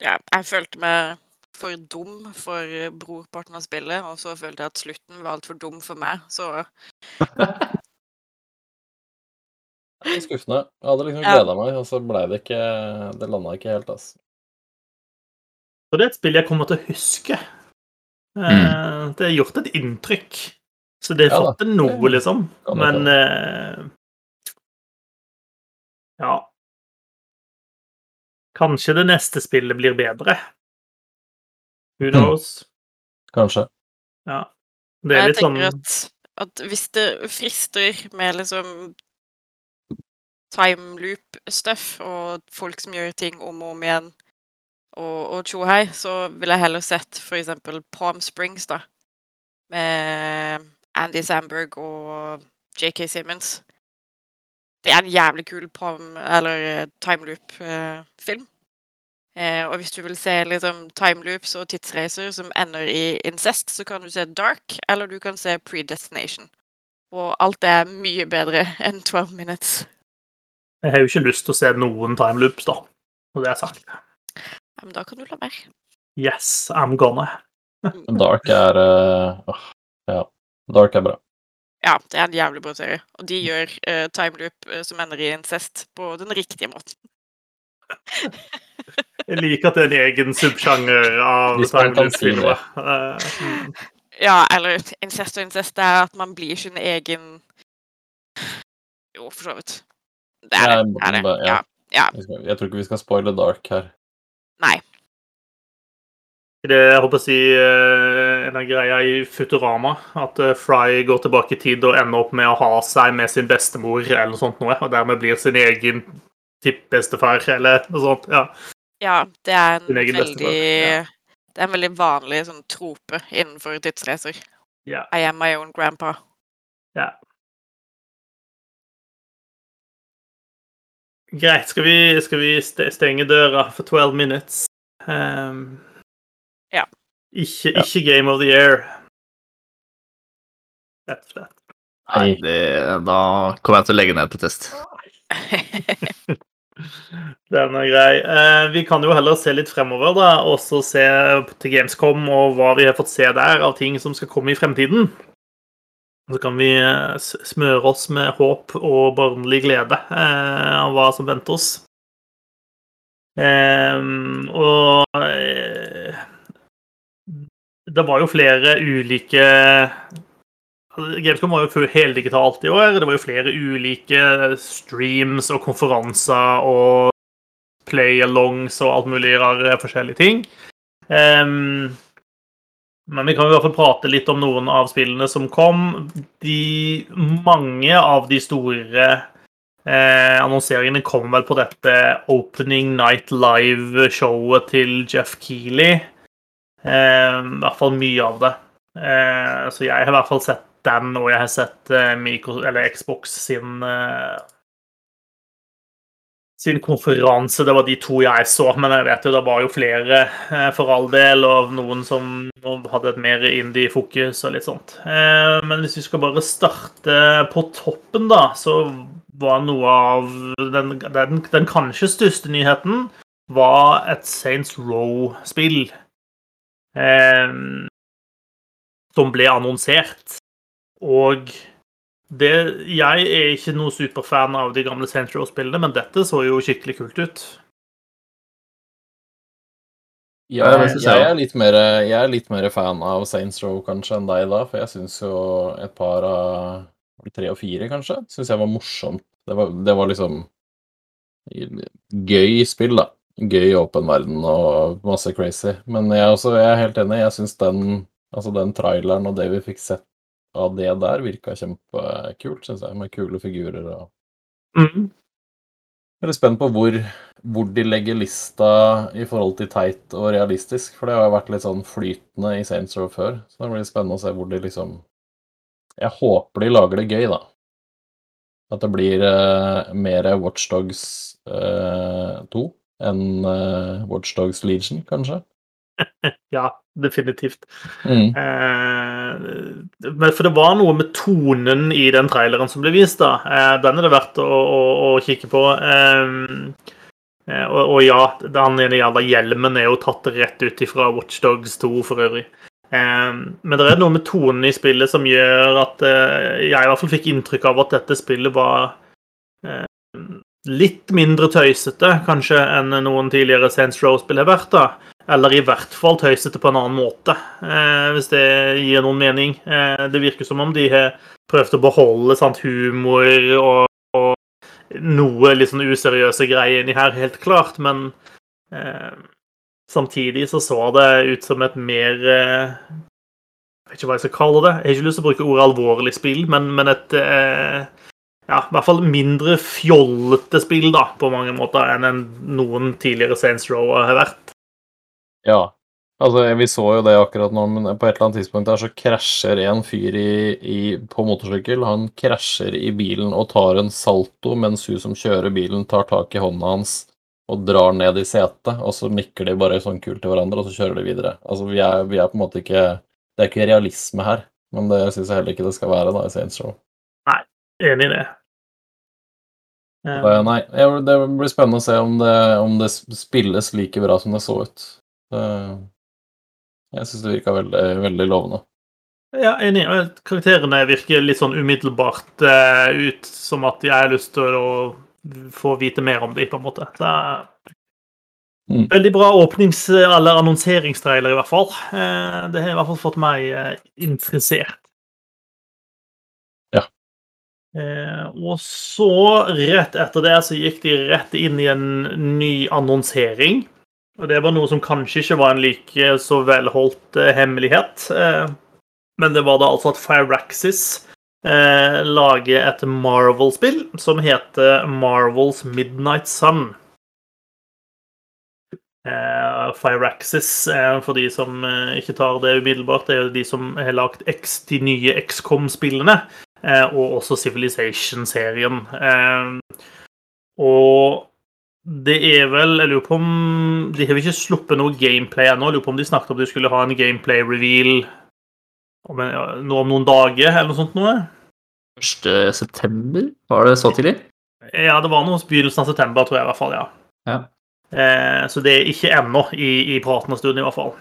Ja, jeg følte meg for dum for brorparten av spillet, og så følte jeg at slutten var altfor dum for meg, så Det er skuffende. Jeg hadde liksom Ja. gleda meg, og så blei det ikke Det landa ikke helt, altså. Så det er et spill jeg kommer til å huske. Mm. Det har gjort et inntrykk. Så det har Ja fått til noe, liksom. Men uh, Ja. Kanskje det neste spillet blir bedre. Who knows? Mm. Kanskje. Ja. Det er jeg litt sånn at, at hvis det frister med liksom time loop-stuff og folk som gjør ting om og om igjen og, tjohei, så ville jeg heller sett for eksempel Palm Springs, da. Med Andy Samberg og JK Simmons. Det er en jævlig kul palm, eller time loop-film. Eh, og hvis du vil se liksom time loops og tidsreiser som ender i incest, så kan du se Dark, eller du kan se Predestination. Og alt er mye bedre enn 12 Minutes. Jeg har jo ikke lyst til å se noen timeloops, da. Og det er sagt. Ja, men da kan du la være. Yes, I'm gonna. Men Dark er uh, Ja. Dark er bra. Ja, det er en jævlig bra serie. Og de gjør uh, time loop eh, som ender i incest på den riktige måten. Jeg liker at det er en egen subsjanger av timeloop-filmer. Eh, mm. Ja, eller incest og incest er at man blir sin egen Jo, for så vidt. Det er det. Det, er det. Ja. ja. ja. Jeg tror ikke vi skal spoile Dark her. Nei. Det jeg håper å si eh, en av greia i Futurama, at eh, Fry går tilbake i tid og ender opp med å ha seg med sin bestemor eller noe sånt noe, og dermed blir sin egen tippbestefar eller noe sånt. Ja. Ja, det er en veldig bestefar, ja. Det er en veldig vanlig sånn trope innenfor tidsreiser. Yeah. I am my own grandpa. ja. Greit. Skal vi, skal vi stenge døra for 12 minutes? Um, Ja. Ikke, Ja. ikke Game of the Year. Rett og slett. Nei, det, da kommer jeg til å legge ned på test. Den er grei. Uh, vi kan jo heller se litt fremover, da, Også se til Gamescom og hva vi har fått se der av ting som skal komme i fremtiden. Så kan vi eh, smøre oss med håp og barnlig glede eh, av hva som venter oss. Eh, og eh, det var jo flere ulike Altså, Gamescom var jo heldigitalt i år. Det var jo flere ulike streams og konferanser og play-alongs og alt mulig rare forskjellige ting. Ehm, men vi kan i hvert fall prate litt om noen av spillene som kom. De, mange av de store eh, annonseringene kom vel på dette Opening Night Live-showet til Jeff Keeley. Eh, I hvert fall mye av det. Eh, så jeg har i hvert fall sett den, og jeg har sett eh, Micro, Xbox sin eh, sin konferanse. Det var de to jeg så, men jeg vet jo det var jo flere eh, for all del, og noen som hadde et mer indie-fokus og litt sånt. Eh, men hvis vi skal bare starte på toppen, da, så var noe av den, den, den kanskje største nyheten var et Saints Row-spill. Eh, som ble annonsert. Og det, jeg er ikke noe superfan av de gamle Saints Row-spillene, men dette så jo skikkelig kult ut. Ja, jeg jeg, er litt mer, jeg er litt mer fan av Saints Row kanskje enn deg da, for jeg syns jo et par av tre og fire, kanskje, syns jeg var morsomt. Det var, det var liksom gøy spill, da. Gøy åpen verden og masse crazy. Men jeg, også, jeg er helt enig, jeg syns den, altså den traileren og det vi fikk sett av det der, virka kjempekult, syns jeg, med kule figurer og Mm. Jeg er litt spent på hvor, hvor de legger lista i forhold til teit og realistisk, for det har jo vært litt sånn flytende i Saints Row før. Så det blir spennende å se hvor de liksom Jeg håper de lager det gøy, da. At det blir uh, mer Watchdogs uh, 2 enn uh, Watchdogs Legion, kanskje. Ja, definitivt. Mm. Eh, for det var noe med tonen i den traileren som ble vist, da. Eh, den er det verdt å, å, å kikke på. Eh, Eh, og, og ja, den jævla hjelmen er jo tatt rett ut ifra Watchdogs 2 for øvrig. Eh, men det er noe med tonen i spillet som gjør at eh, jeg i hvert fall fikk inntrykk av at dette spillet var litt mindre tøysete kanskje enn noen tidligere Saints Row-spill har vært. da. Eller i hvert fall tøysete på en annen måte, eh, hvis det gir noen mening. Eh, det virker som om de har prøvd å beholde sant, humor og, og noe litt sånn useriøse greier inni her, helt klart, men eh, samtidig så så det ut som et mer eh, Jeg vet ikke hva jeg skal kalle det. Jeg har ikke lyst til å bruke ordet alvorlig spill, men, men et eh, ja, i hvert fall mindre fjollete spill, da, på mange måter, enn en noen tidligere Saints Row har vært. Ja. Altså, vi så jo det akkurat nå, men på et eller annet tidspunkt der så krasjer en fyr i, i, på motorsykkel. Han krasjer i bilen og tar en salto mens hun som kjører bilen, tar tak i hånda hans og drar ned i setet, og så nikker de bare sånn kult til hverandre, og så kjører de videre. Altså, vi er, vi er på en måte ikke Det er ikke realisme her, men det syns jeg heller ikke det skal være da i Saints Row. Enig i det. Det, nei, det blir spennende å se om det, om det spilles like bra som det så ut. Det, jeg syns det virka veldig, veldig lovende. Ja, enig. Karakterene virker litt sånn umiddelbart eh, ut som at jeg har lyst til å få vite mer om dem, på en måte. Så, Mm. Veldig bra åpnings- eller annonseringstrailer, i hvert fall. Eh, det har i hvert fall fått meg eh, interessert. Ja. Eh, og så, rett etter det, så gikk de rett inn i en ny annonsering. Og det var noe som kanskje ikke var en like så velholdt eh, hemmelighet. Eh, men det var da altså at Firaxis eh, lager et Marvel-spill som heter Marvels Midnight Sun. Eh, Firaxis, eh, for de som eh, ikke tar det umiddelbart, det er jo de som har lagd de nye XCOM-spillene, eh, og også Civilization-serien. Og det er vel Jeg lurer på om De har ikke sluppet noe gameplay ennå. Jeg lurer på om de snakket om de skulle ha en gameplay-reveal om, en- om noen dager, eller noe sånt noe. 1. september? Var det så tidlig? Ja, det var noe begynnelsen av september, tror jeg i hvert fall, ja. Ja. Eh, så det er ikke ennå i, i pratende stund, i hvert fall.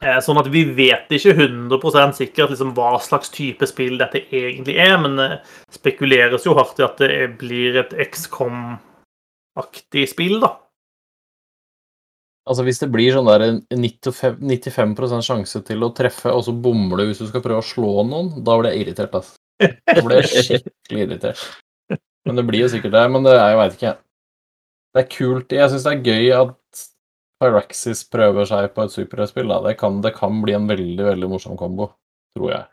Eh, sånn at vi vet ikke 100% sikkert liksom, hva slags type spill dette egentlig er, men det spekuleres jo hardt i at det blir et XCOM-aktig spill, da. Altså Hvis det blir sånn der 95, 95 sjanse til å treffe, og så bommer du hvis du skal prøve å slå noen, da blir jeg irritert, ass. Da blir jeg skikkelig irritert. Men det blir jo sikkert det. Men det er, jeg veit ikke. Det er kult. Jeg syns det er gøy at Pyraxis prøver seg på et superhøyspill. Det kan, det kan bli en veldig, veldig morsom kombo, tror jeg.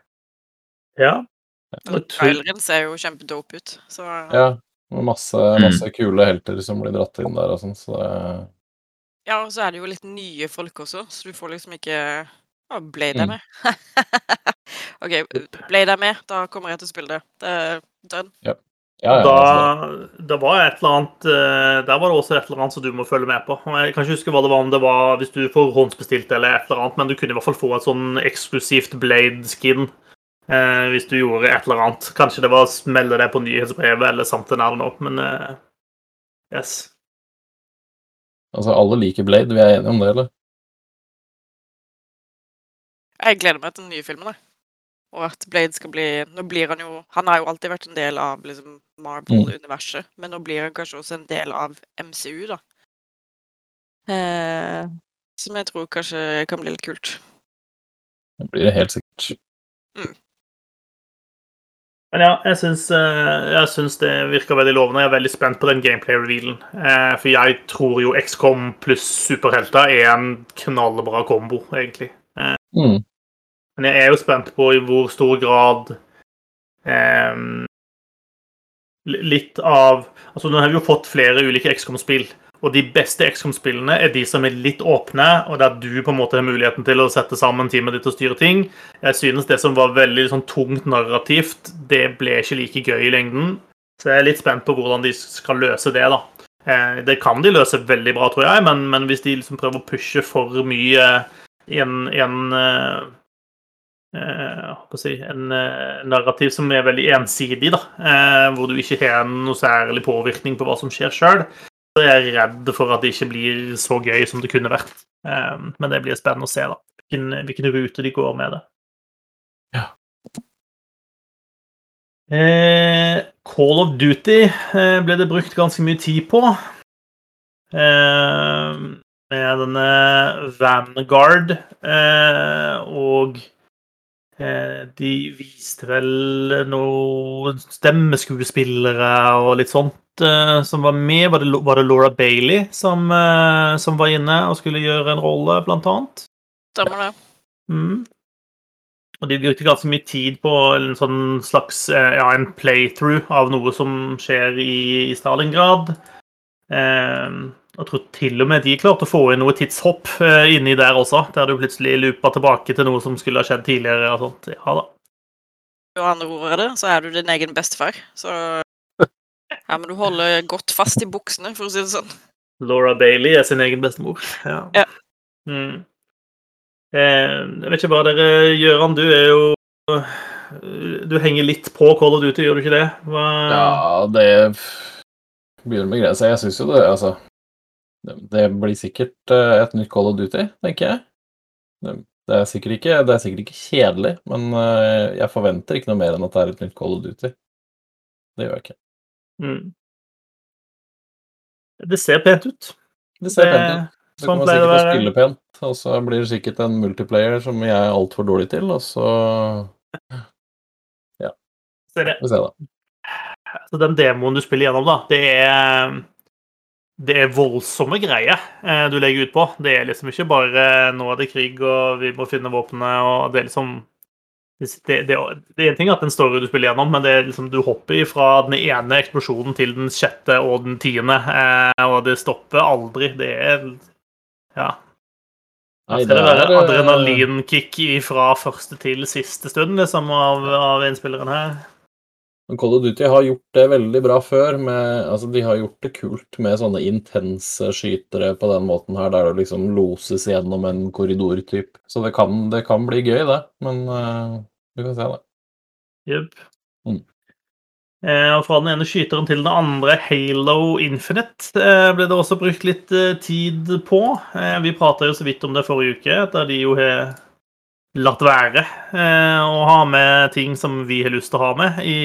Ja. Og Traileren ser jo kjempedope ut, så Ja, masse, masse kule helter som blir dratt inn der og sånn, så det Ja, og så er det jo litt nye folk også, så du får liksom ikke Å, Blade er Mm. med. OK, Blade er med. Da kommer jeg til å spille det. Det er done. Ja, ja. da, det var et eller annet eh, Der var det også et eller annet som du må følge med på. Jeg kan ikke huske hva det var om det var hvis du forhåndsbestilte eller et eller annet, men du kunne i hvert fall få et sånn eksklusivt Blade-skin eh, hvis du gjorde et eller annet. Kanskje det var å smelle det på nyhetsbrevet eller something eller noe, men eh, yes. altså, alle liker Blade, vi er enige om det, eller? Jeg gleder meg til den nye filmen, da. Og at Blade skal bli Nå blir han jo Han har jo alltid vært en del av liksom Marvel-universet, men nå blir han kanskje også en del av MCU, da. Eh, som jeg tror kanskje kan bli litt kult. Det blir det helt sikkert. Men ja, jeg syns, eh, jeg syns det virker veldig lovende. Jeg er veldig spent på den gameplay-revealen. Eh, For jeg tror jo XCOM pluss superhelter er en knallbra kombo, egentlig. Mm. Men jeg er jo spent på i hvor stor grad ehm, Litt av Altså, nå har vi jo fått flere ulike XCOM-spill. Og de beste XCOM-spillene er de som er litt åpne, og der du på en måte har muligheten til å sette sammen teamet ditt og styre ting. Jeg synes det som var veldig sånn tungt narrativt, det ble ikke like gøy i lengden. Så jeg er litt spent på hvordan de skal løse det, da. Eh, Det kan de løse veldig bra, tror jeg, men, men hvis de liksom prøver å pushe for mye i en, i en eh, eh, si, en eh, narrativ som er veldig ensidig, da, eh, hvor du ikke har noe særlig påvirkning på hva som skjer sjøl, så er jeg redd for at det ikke blir så gøy som det kunne vært. Eh, men det blir spennende å se, da. Hvilken, hvilken rute de går med det. Ja. Eh, Call of Duty eh, ble det brukt ganske mye tid på. Eh, med denne Vanguard eh, og eh, de viste vel noen stemmeskuespillere og litt sånt eh, som var med. Var det, var det Laura Bailey som, uh, som var inne og skulle gjøre en rolle, blant annet? Stemmer det. Mm. Og de brukte ganske mye tid på en sånn slags eh, ja, en playthrough av noe som skjer i, i Stalingrad. Uh, jeg tror til og med de klarte å få inn noe tidshopp eh, inni der også, der du plutselig loopa tilbake til noe som skulle ha skjedd tidligere. og sånt. Ja da. Og andre ord er det, så er du din egen bestefar. Så her men du holder godt fast i buksene, for å si det sånn. Laura Bailey er sin egen bestemor. Ja. Ja. Mm. Eh, jeg vet ikke hva dere gjør, han. Du er jo Du henger litt på Call of Duty, gjør du ikke det? Hva... Ja, det begynner å greia seg. Jeg syns jo det, altså det, blir sikkert eh, et nytt Call of Duty, tenker jeg. Det, er sikkert ikke, det er sikkert ikke kjedelig, men eh, jeg forventer ikke noe mer enn at det er et nytt Call of Duty. Det gjør jeg ikke. Mm. Det ser pent ut. Det ser pent ut. Det Sånn kommer sikkert å spille pent, og så blir det sikkert en multiplayer som jeg er altfor dårlig til, og så Ja det. får vi se, da. Så den demoen du spiller gjennom, da, det er det er voldsomme greier eh, du legger ut på. Det er liksom ikke bare 'nå er det krig, og vi må finne våpenet', og det er liksom det, det, det, det er en ting at den story du spiller gjennom, men det er liksom, du hopper fra den ene eksplosjonen til den sjette og den tiende, eh, og det stopper aldri. Det er Ja. Nei, det er, adrenalinkick fra første til siste stund liksom, av, av innspilleren her? Men Call of Duty har gjort det veldig bra før. Med, altså de har gjort det kult med sånne intense skytere på den måten her, der det liksom loses gjennom en korridortyp. Så det kan, det kan bli gøy, det. Men eh, vi får se, da. Jepp. Mm. Eh, og fra den ene skyteren til den andre, Halo Infinite, eh, ble det også brukt litt eh, tid på. Eh, vi prata jo så vidt om det forrige uke, der de jo har latt være eh, å ha med ting som vi har lyst til å ha med i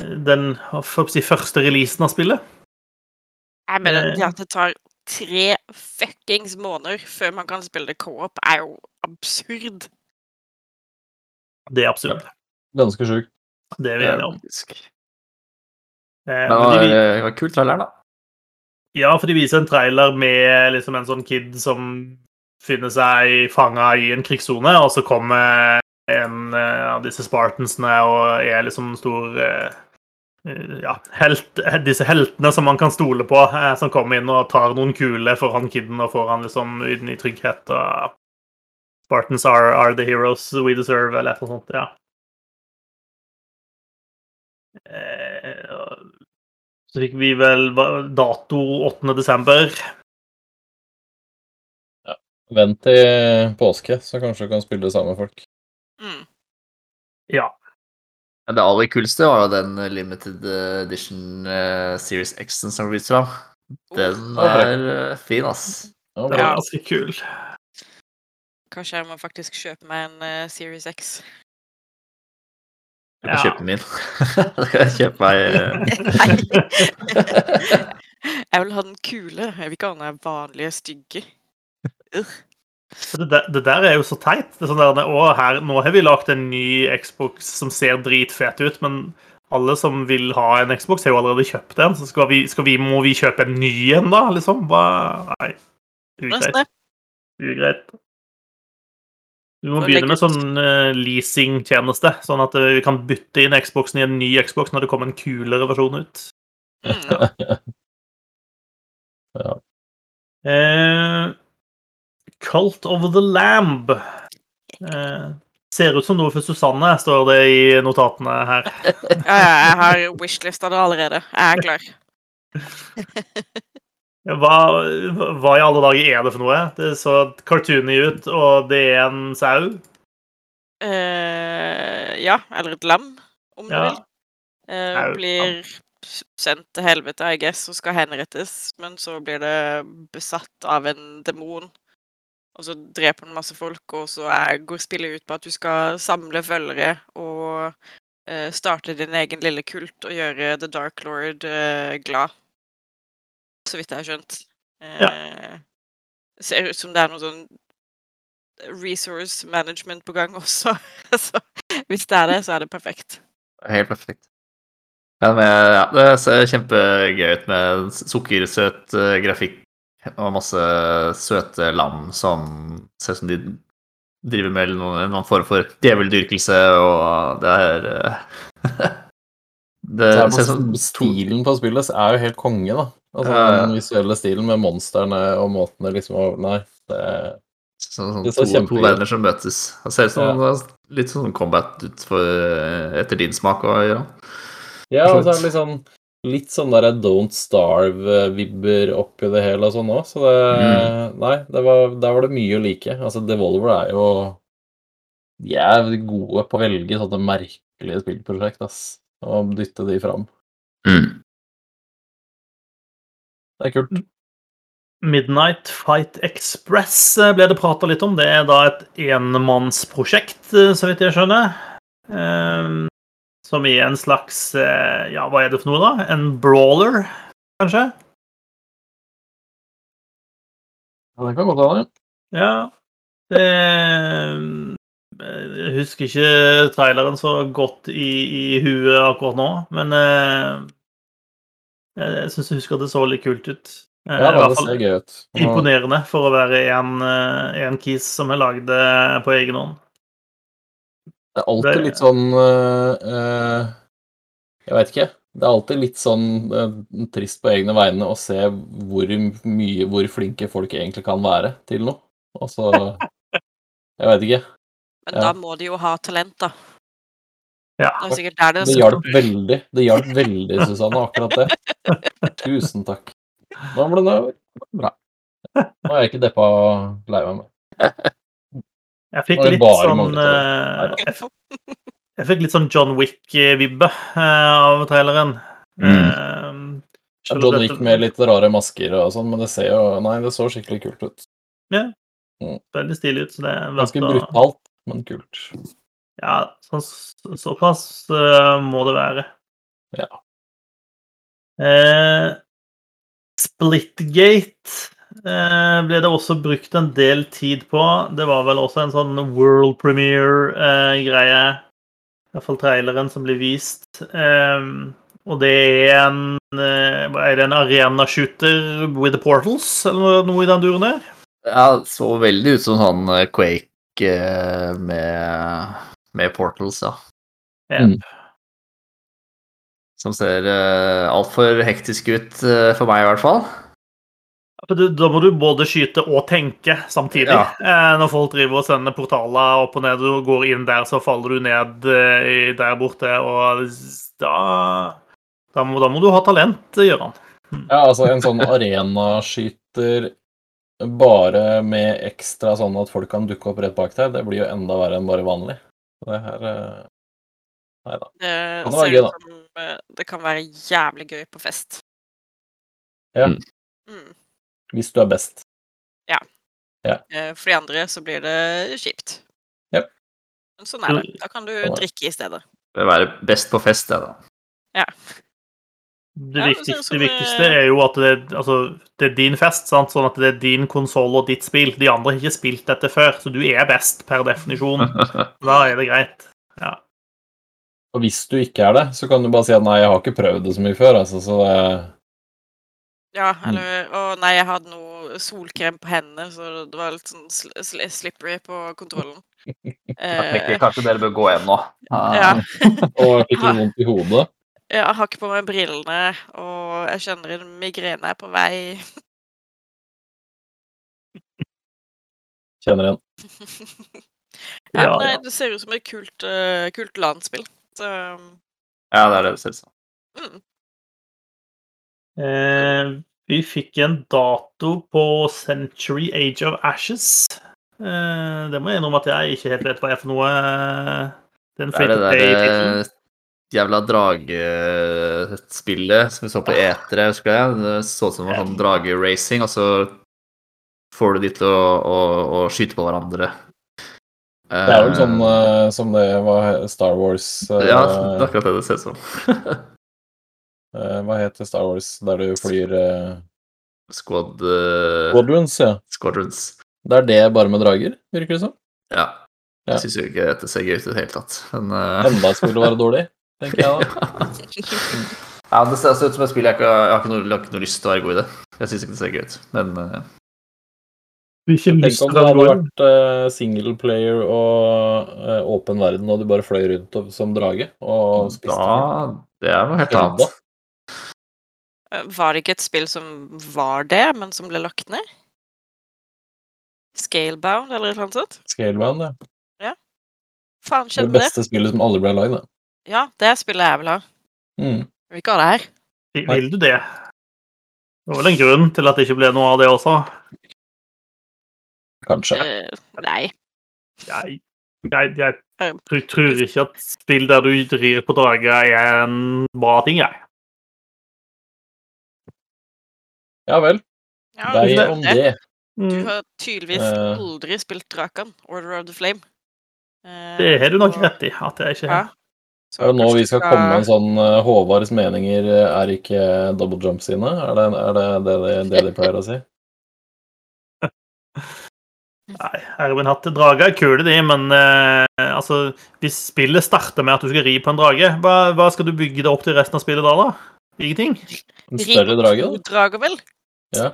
den for å si, første releasen av spillet. Jeg mener, det at det tar tre fuckings måneder før man kan spille det co-op, er jo absurd. Det er absurd. Ganske sjukt. Det er vi enige om. Eh, det var, de, var kult trailer, da. Ja, for de viser en trailer med liksom en sånn kid som finner seg fanga i en krigssone, og så kommer en eh, av disse Spartansene og er liksom stor eh, eh, Ja, helt, disse heltene som man kan stole på, eh, som kommer inn og tar noen kuler for han kiden og får han liksom inn i trygghet. og Spartans are, are the heroes we deserve, eller et eller annet sånt. ja. Eh, så fikk vi vel dato 8. desember. Vent til påske, så kanskje du kan spille det sammen med folk. Mm. Ja. Men det aller kuleste var jo den limited edition uh, Series X-en som fram. Den Oh, er uh, fin, ass. Ja, Den er ganske kul. Kanskje jeg må faktisk kjøpe meg en uh, Series X. Jeg kan Ja. kjøpe min. Da kan jeg kjøpe meg eh, jeg vil ha den kule. Jeg vil ikke ha den vanlige stygge. Det der, det der er jo så teit. Det er sånn der, å, her, nå har vi lagd en ny Xbox som ser dritfet ut, men alle som vil ha en Xbox, har jo allerede kjøpt en. Så skal vi, skal vi, må vi kjøpe en ny en, da? Liksom? Bare, Nei. Ugreit. Ugreit. Vi må begynne med sånn uh, leasingtjeneste, sånn at eh, vi kan bytte inn Xboxen i en ny Xbox når det kommer en kulere versjon ut. Mm, ja. Ja. Eh, Cult of the Lamb. Eh, ser ut som noe for Susanne, står det i notatene her. Jeg har wishlista det allerede. Jeg er klar. Hva, hva i alle dager er det for noe? Det så cartoony ut, og det er en sau. Eh, ja, eller et lam, om du vil. Uh, blir sendt til helvete, I guess, og skal henrettes, men så blir det besatt av en demon. Og så dreper den masse folk, og så er, går spillet ut på at du skal samle følgere og uh, starte din egen lille kult og gjøre The Dark Lord glad. Så vidt jeg har skjønt. Eh, Ser ut som det er noe sånn resource management på gang også. så hvis det er det, så er det perfekt. Helt perfekt. Ja, men, ja, det ser kjempegøy ut med sukkersøt uh, grafikk og masse søte lam som ser ut som de driver med noen, noen form for djeveldyrkelse, og det er eh, Det Så er ser ut det som på stilen på spillet er jo helt konge, da. Altså, Ja, ja. Den visuelle stilen med monstrene og måtene liksom Nei, det Sånn, sånn Det så to verdener som møtes. Det ser ut som litt sånn combat ut for, eh, etter din smak å gjøre. Ja, og så så er det litt sånn Litt sånn der Don't Starve-vibber oppi det hele og sånn òg, så det Mm. Nei, det var, der var det mye å like. Altså, Devolver er jo De er gode på å velge sånne merkelige spillprosjekt, ass. Og dytte de fram. Det er kult. Midnight Fight Express eh, ble det prata litt om. Det er da et enmannsprosjekt, eh, så vidt jeg skjønner. Ehm, Som i en slags eh, Ja, hva er det for noe, da? En brawler, kanskje? Ja, det kan godt hende. Ja. Det eh, Jeg husker ikke traileren så godt i, i huet akkurat nå, men eh, jeg syns jeg husker at det så litt kult ut. Eh, Ja, i det ser gøy ut. Og- Imponerende for å være en, eh, en kis som har lagd det på egen hånd. Det er alltid litt sånn øh, øh, Jeg veit ikke. Det er alltid litt sånn øh, trist på egne vegne å se hvor mye Hvor flinke folk egentlig kan være til noe. Altså Jeg veit ikke. Men Ja. da må de jo ha talent, da. Ja. Det er der det Det hjalp veldig. Det hjalp veldig, Susanne, akkurat det. Tusen takk. Nå ble det bra. Nå er jeg ikke deppa lei meg. Jeg fikk litt sånn eh, jeg, fikk litt sånn John Wick-vibbe eh, av traileren. Mm. Eh, Ja, selv John dette- Wick med litt rare masker og sånn, men det ser jo Nei, det så skikkelig kult ut. Veldig stilig ut. Så det er Ganske verdt å brutalt, men kult. Ja, så, såpass uh, må det være. Ja. Eh, Splitgate eh, ble det også brukt en del tid på. Det var vel også en sånn world premiere-greie. I hvert fall traileren som ble vist. Eh, og det er en eh, Er det en arena-shooter with the portals, eller noe i den duren der? Ja, det så veldig ut som sånn eh, Quake eh, med, med Portals, ja. Ja. Mm. Som ser uh, altfor hektisk ut eh, for meg, i hvert fall. Da må du både skyte og tenke samtidig. Ja. Eh, når folk driver og sender portaler opp og ned, og går inn der, så faller du ned eh, der borte, og da Da må, da må du ha talent, Gøran. Ja, altså en sånn arenaskyter bare med ekstra sånn at folk kan dukke opp rett bak deg, det blir jo enda verre enn bare vanlig. Det her eh, Nei da. Det Kan det være ser gøy, ut som eh, det kan være jævlig gøy på fest. Ja. Mm. Mm. Hvis du er best. Ja, For de andre så blir det kjipt. Ja. Men sånn er det. Da kan du Sånn det. drikke i stedet. Det vil være best på fest, det, da. Ja, det som, det viktigste er jo at det, altså, det er din fest, sant? sånn at det er din konsoll og ditt spill. De andre har ikke spilt dette før, så du er best per definisjon. Da er det greit. Ja. Og hvis du ikke er det, så kan du bare si at nei, jeg har ikke prøvd det så mye før, altså, så det Ja, eller Å nei, jeg hadde noe solkrem på hendene, så det var litt sånn sl sl slippery på kontrollen. Jeg Eh, tenker kanskje dere bør gå hjem nå. ja. Og jeg fikk litt vondt i hodet. Jeg har ikke på meg brillene, og jeg kjenner en migrene er på vei. Kjenner en. ja, Ja, nei, ja. det ser ut som et kult, uh, kult LAN-spill. Så Ja, det er det det ser ut som. mm. Eh, vi fikk en dato på Century Age of Ashes. Eh, det må jeg innrømme at jeg ikke helt vet hva er for noe. Det er en Det jævla dragespillet som vi så på E3, husker jeg. Det så ut som det var sånn drageracing, og så får du de til å, å, å skyte på hverandre. Det er vel sånn uh, som det var Star Wars uh, Ja, det er akkurat det det ser ut som. uh, Hva heter Star Wars der du flyr Squad Squadrons, ja. Squadrons. Det er det bare med drager, virker det som. Ja. Ja. Jeg syns jo ikke dette ser gøy ut i det hele tatt. Men Enda skulle det være dårlig, tenker jeg da. ja, det ser ut som et spill jeg, ikke, jeg, har ikke noe, jeg har ikke noe lyst til å være god i det. Jeg syns ikke det ser gøy ut. Men uh... Tenk om det hadde vært uh, single player og uh, åpen verden, og du bare fløy rundt og- som drage og spiste da Det er noe helt annet. Var det ikke et spill som var det, men som ble lagt ned? Scalebound, eller noe sånt? Scalebound, ja. Faen Det skjedde det? beste spillet som aldri ble lagd, da. Ja, det spillet jeg vil ha. Mm. Vil ikke ha det her. Vil du det? Det var vel en grunn til at det ikke ble noe av det også. Kanskje. Uh, nei. Jeg, jeg, jeg tror, tror ikke at spill der du rir på drage, er en bra ting, jeg. Ja vel. Ja, Deg det- om det. Du Mm, har tydeligvis Eh. aldri spilt Drakan, Order of the Flame. Uh, Det har du nok rett i. at jeg ikke har. Ja. Så Er det nå vi skal komme med en sånn uh, Håvards meninger eh, er ikke double jump sine? Er det er det, det, det, det de pleier å si? Nei, Erwin hatt drager er kule, de, men eh, altså, hvis spillet starter med at du skal ri på en drage, hva, hva skal du bygge det opp til resten av spillet da? da? Ingenting? En større drage, To da? drager, vel? Ja.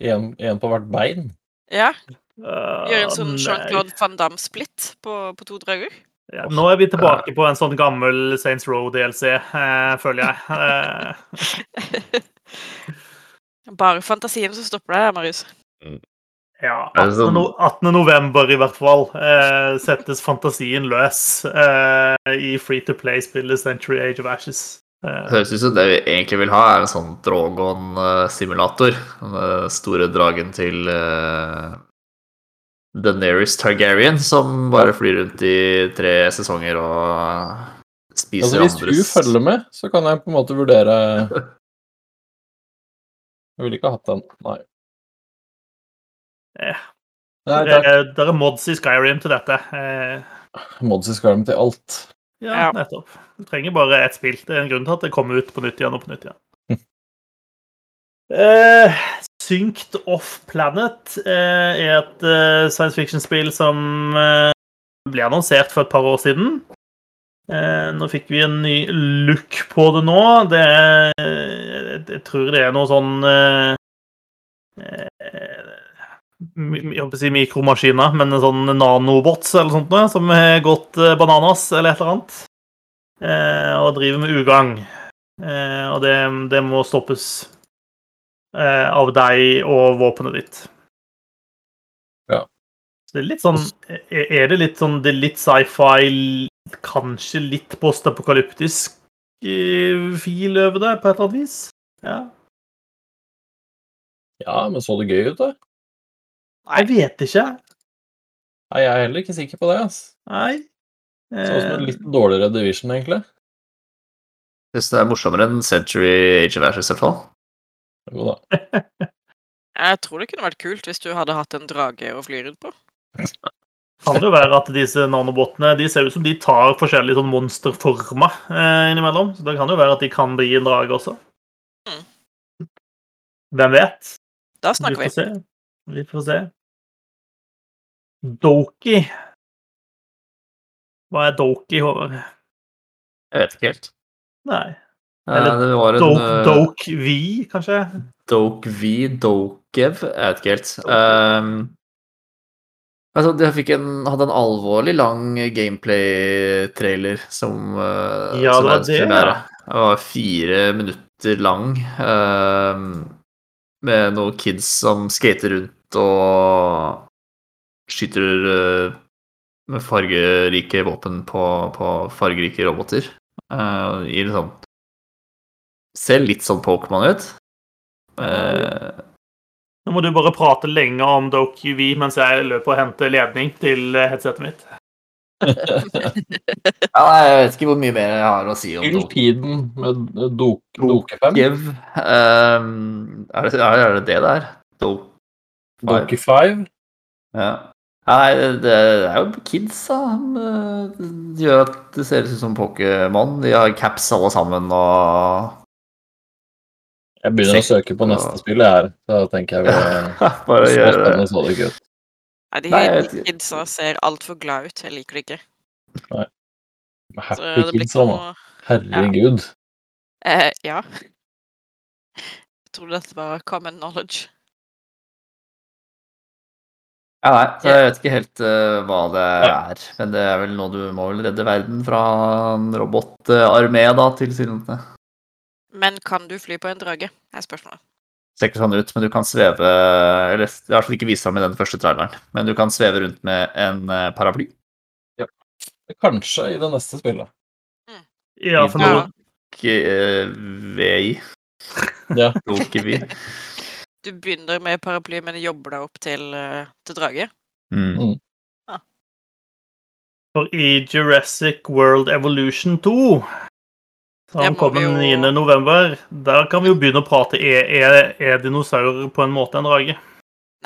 En, en på hvert bein? Ja. Gjøre en sånn. Jean-Claude van Damme-splitt på, på to drager. Ja, nå er vi tilbake på en sånn gammel Saints Row-DLC, eh, føler jeg. Eh, Bare fantasien som stopper deg, Marius. ja, Er 18. sånn- no 18. november i hvert fall eh, settes fantasien løs eh, i Free to Play-spillet Century Age of Ashes. Eh, Det høres ut som det vi egentlig vil ha, er en sånn Drogon-simulator. Den eh, store dragen til Daenerys Targaryen, som bare flyr rundt i tre sesonger og spiser Altså, hvis hun følger med, så kan jeg på en måte vurdere Jeg ville ikke ha hatt den. Nei. Eh. Nei, det, er, det er mods i Skyrim til dette. Eh, Mods i Skyrim til alt. ja, Ja. nettopp. Du trenger bare ett spill. Det er en grunn til at det kommer ut på nytt igjen og på nytt igjen. Eh, Synced Off Planet uh, er et uh, science fiction-spill som ble annonsert for et par år siden. Nå fikk vi en ny look på det nå. Det er, jeg, jeg tror det er noe sånn jeg håper å si mikromaskiner, men en sånn nanobots eller sånt noe, som har gått bananas eller et eller annet. Og driver med ugagn. Og det, det må stoppes av deg og våpenet ditt. Ja. Så det er litt sånn Er er det litt sånn Det er litt sci-fi, kanskje litt postapokalyptisk eh, fil over det, på et eller annet vis? Ja. Ja, men så det gøy ut, da? Jeg vet ikke. Nei, jeg er heller ikke sikker på det. ass. Nei. Sånn som Eh, en litt dårligere division, egentlig. Hvis det er morsommere enn Century Age of Ashes, i hvert fall. Jo da. Jeg tror det kunne vært kult hvis du hadde hatt en drage å fly rundt på. kan det jo være at disse nanobotene de ser ut som de tar forskjellige sånn monsterformer eh, innimellom. Så det kan jo være at de kan bli en drage også. Mm. Hvem vet? Da snakker vi. får se. Vi får se. Doki. Hva er Doki, Håvard? Jeg vet ikke helt. Nei. Eh, Eller ja, en Doke, Doke V, kanskje? Doke V, Dokev, jeg vet ikke helt. Um, altså, de fikk en, hadde en alvorlig lang gameplay-trailer som, uh, Ja, som det var det, ja. Det var fire minutter lang. um, med noen kids som skater rundt og skyter uh, med fargerike våpen på, på fargerike roboter. Uh, I liksom Ser litt sånn Pokémon ut. Uh, Nå må du bare prate lenge om Doke mens jeg løper og henter ledning til eh, headsetet mitt. Ja, nei, jeg vet ikke hvor mye mer jeg har å si om Fyll tiden med dok, Dokefem. Dokev. Um, er, det, er det det der? Do Doke 5. ja. Nei, det er jo kids, da. De gjør at det ser ut som Pokémon. De har caps alle sammen og Jeg begynner å søke på neste spill, jeg her. Så tenker jeg vi Bare Så gjør det. så det ikke ut. Nei, de, Nei, kidsa ser altfor glad ut. Jeg liker det ikke. Nei. Happy kidsa, da. Herregud. eh, Ja. Jeg trodde dette var common knowledge. Ja, nei, så jeg vet ikke helt uh, hva det er. Men det er vel noe du må vel redde verden fra en robotarmé, da, tilsynelatende. Men kan du fly på en drage? er spørsmålet. Ser ikke sånn ut, men du kan sveve Eller det er i hvert fall ikke vist fram i den første traileren. Men du kan sveve rundt med en paraply. Ja. Kanskje i det neste spillet. Ja, for nå eh, VI. Ja. Du begynner med paraply, men jobber deg opp til, eh, til drage. Mm. For i Jurassic World Evolution 2 Som kommer jo- 9. november, der kan vi jo begynne å prate. Er, er, er dinosaurer på en måte en drage?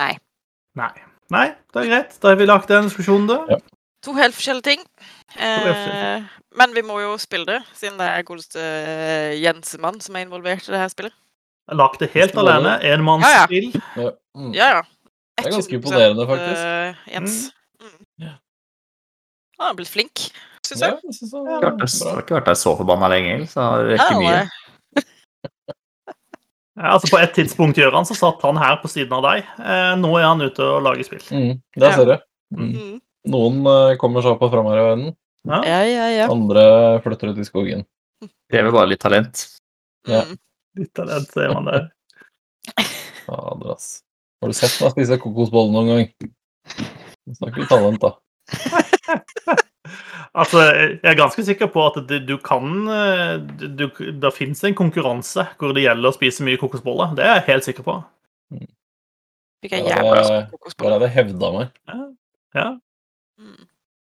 Nei. Nei. Nei, det er greit. Da har vi lagt den diskusjonen, da. Ja. To helt forskjellige ting. Eh, men vi må jo spille det, siden det er godeste eh, Jensemann som er involvert i det her spillet. Lagt det helt alene. Ja, ja. Enmannsspill. Ja. Mm. Ja, ja. Det er ganske imponerende, faktisk. Uh, Jens. Mm. Ja. Han har blitt flink, syns Ja, jeg. det Jeg har ikke- vært der så forbanna lenge, så har det Ja, ikke mye. Ja, altså På et tidspunkt Jørgen, så satt han her på siden av deg. Eh, nå er han ute og lager spill. Mm, der ser du. Mm. Mm. Noen eh, kommer seg opp og fram her i verden. Ja. Ja, ja, ja. Andre flytter ut i skogen. Krever bare litt talent. Ja. Mm. Litt talent, ser man der. Fader, ass. Har du sett meg spise kokosboller noen gang? Nå snakker vi talent, da. Altså, jeg er ganske sikker på at det, du kan eh, du, Det fins en konkurranse hvor det gjelder å spise mye kokosboller. Det er jeg helt sikker på. Fikk jeg jævla det- lyst på hadde hevda meg. Ja. ja.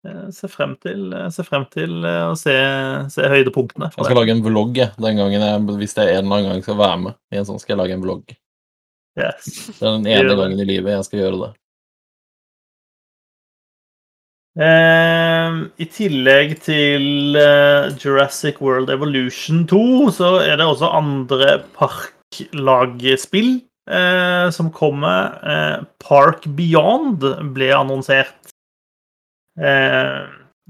Jeg ser frem til, ser frem til eh, å se, se høydepunktene. Jeg skal lage en vlogg den gangen jeg, hvis jeg en eller annen gang skal være med i en sånn, skal jeg lage en vlogg. Yes. Det er den ene gangen i livet jeg skal gjøre det. Eh, I tillegg til eh, Jurassic World Evolution 2, så er det også andre parklagspill eh, som kommer. Eh, Park Beyond ble annonsert. Eh,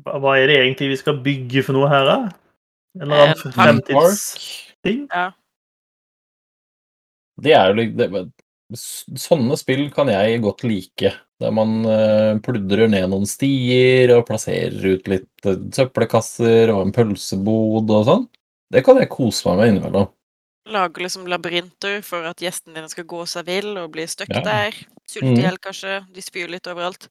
hva er det egentlig vi skal bygge for noe her, da? En eller annen En fremtidsting? Det er jo litt det, Sånne spill kan jeg godt like. Der man eh, pludrer ned noen stier og plasserer ut litt eh, søppelkasser og en pølsebod og sånn. Det kan jeg kose meg med innimellom. Lager liksom labyrinter for at gjestene dine skal gå seg vill og bli stuck Ja. der. Sulte Mhm. i hjel, kanskje. De spyr litt overalt.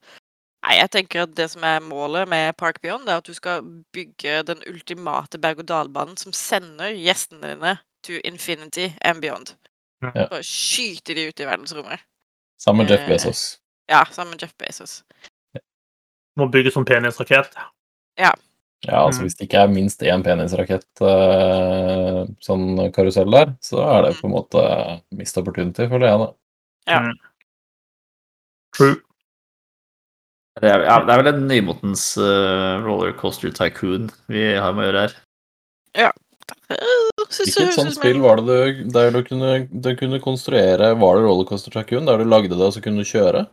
Nei, jeg tenker at det som er målet med Park Beyond, er at du skal bygge den ultimate berg-og-dal-banen som sender gjestene dine to infinity and beyond. Ja. Bare skyte de ut i verdensrommet. Sammen med Jeff Eh, Bezos. Ja, sammen med Jeff Bezos. Må bygge sånn penisrakett. Ja, altså Mm. Hvis det ikke er minst én penisrakett uh, sånn karusell der, så er det på en måte mist opportunity, føler jeg. da. Ja. Mm. True. Det er, ja, det er vel en nymotens uh, rollercoaster tycoon vi har med å gjøre her. Det Hvilket sånt spill var det du, der du kunne, du kunne konstruere Var det Rollercoaster Tycoon, der du lagde det, og så kunne du kjøre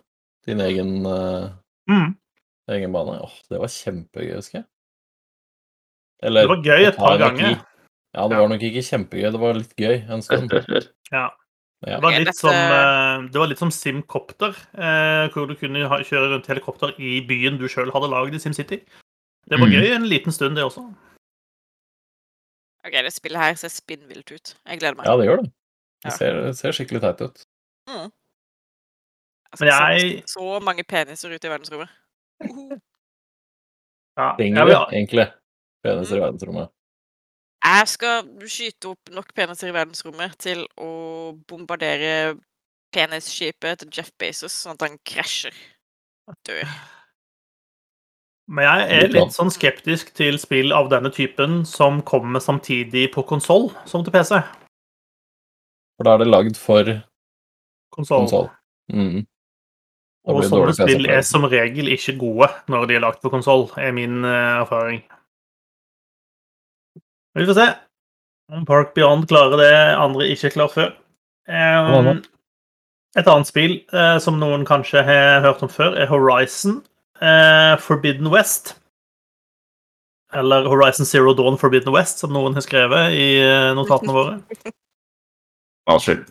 din egen, eh, Mm. egen bane? Åh, det var kjempegøy, husker jeg. Eller Det var gøy et par nok ganger. i- Ja, det var nok ikke kjempegøy, det var litt gøy en stund. Ja. Ja. Det var litt som, eh, det var litt som SimCopter, eh, hvor du kunne ha, kjøre rundt helikopter i byen du sjøl hadde lagd i SimCity. Det var Mm. gøy en liten stund, det også. Ok, det spillet her ser spinnvilt ut. Jeg gleder meg. ja, det gjør det. Det ser, det ser skikkelig teit ut. Jeg Men jeg- så mange peniser ute i verdensrommet. Ja, Trenger vi egentlig peniser i verdensrommet? Jeg skal skyte opp nok peniser i verdensrommet til å bombardere penisskipet til Jeff Bezos, sånn at han krasjer. Dør. Men jeg er Litt sånn skeptisk til spill av denne typen som kommer samtidig på konsoll som til PC. For da er det lagd for Konsoll. Mm. Og sånne spill er som regel ikke gode når de er lagd på konsoll, er min eh, erfaring. Vi får se om Park Beyond klarer det andre ikke klarer før. Um, et annet spill eh, som noen kanskje har hørt om før, er Horizon eh, Forbidden West. Eller Horizon Zero Dawn Forbidden West, som noen har skrevet i eh, notatene våre. Unnskyld.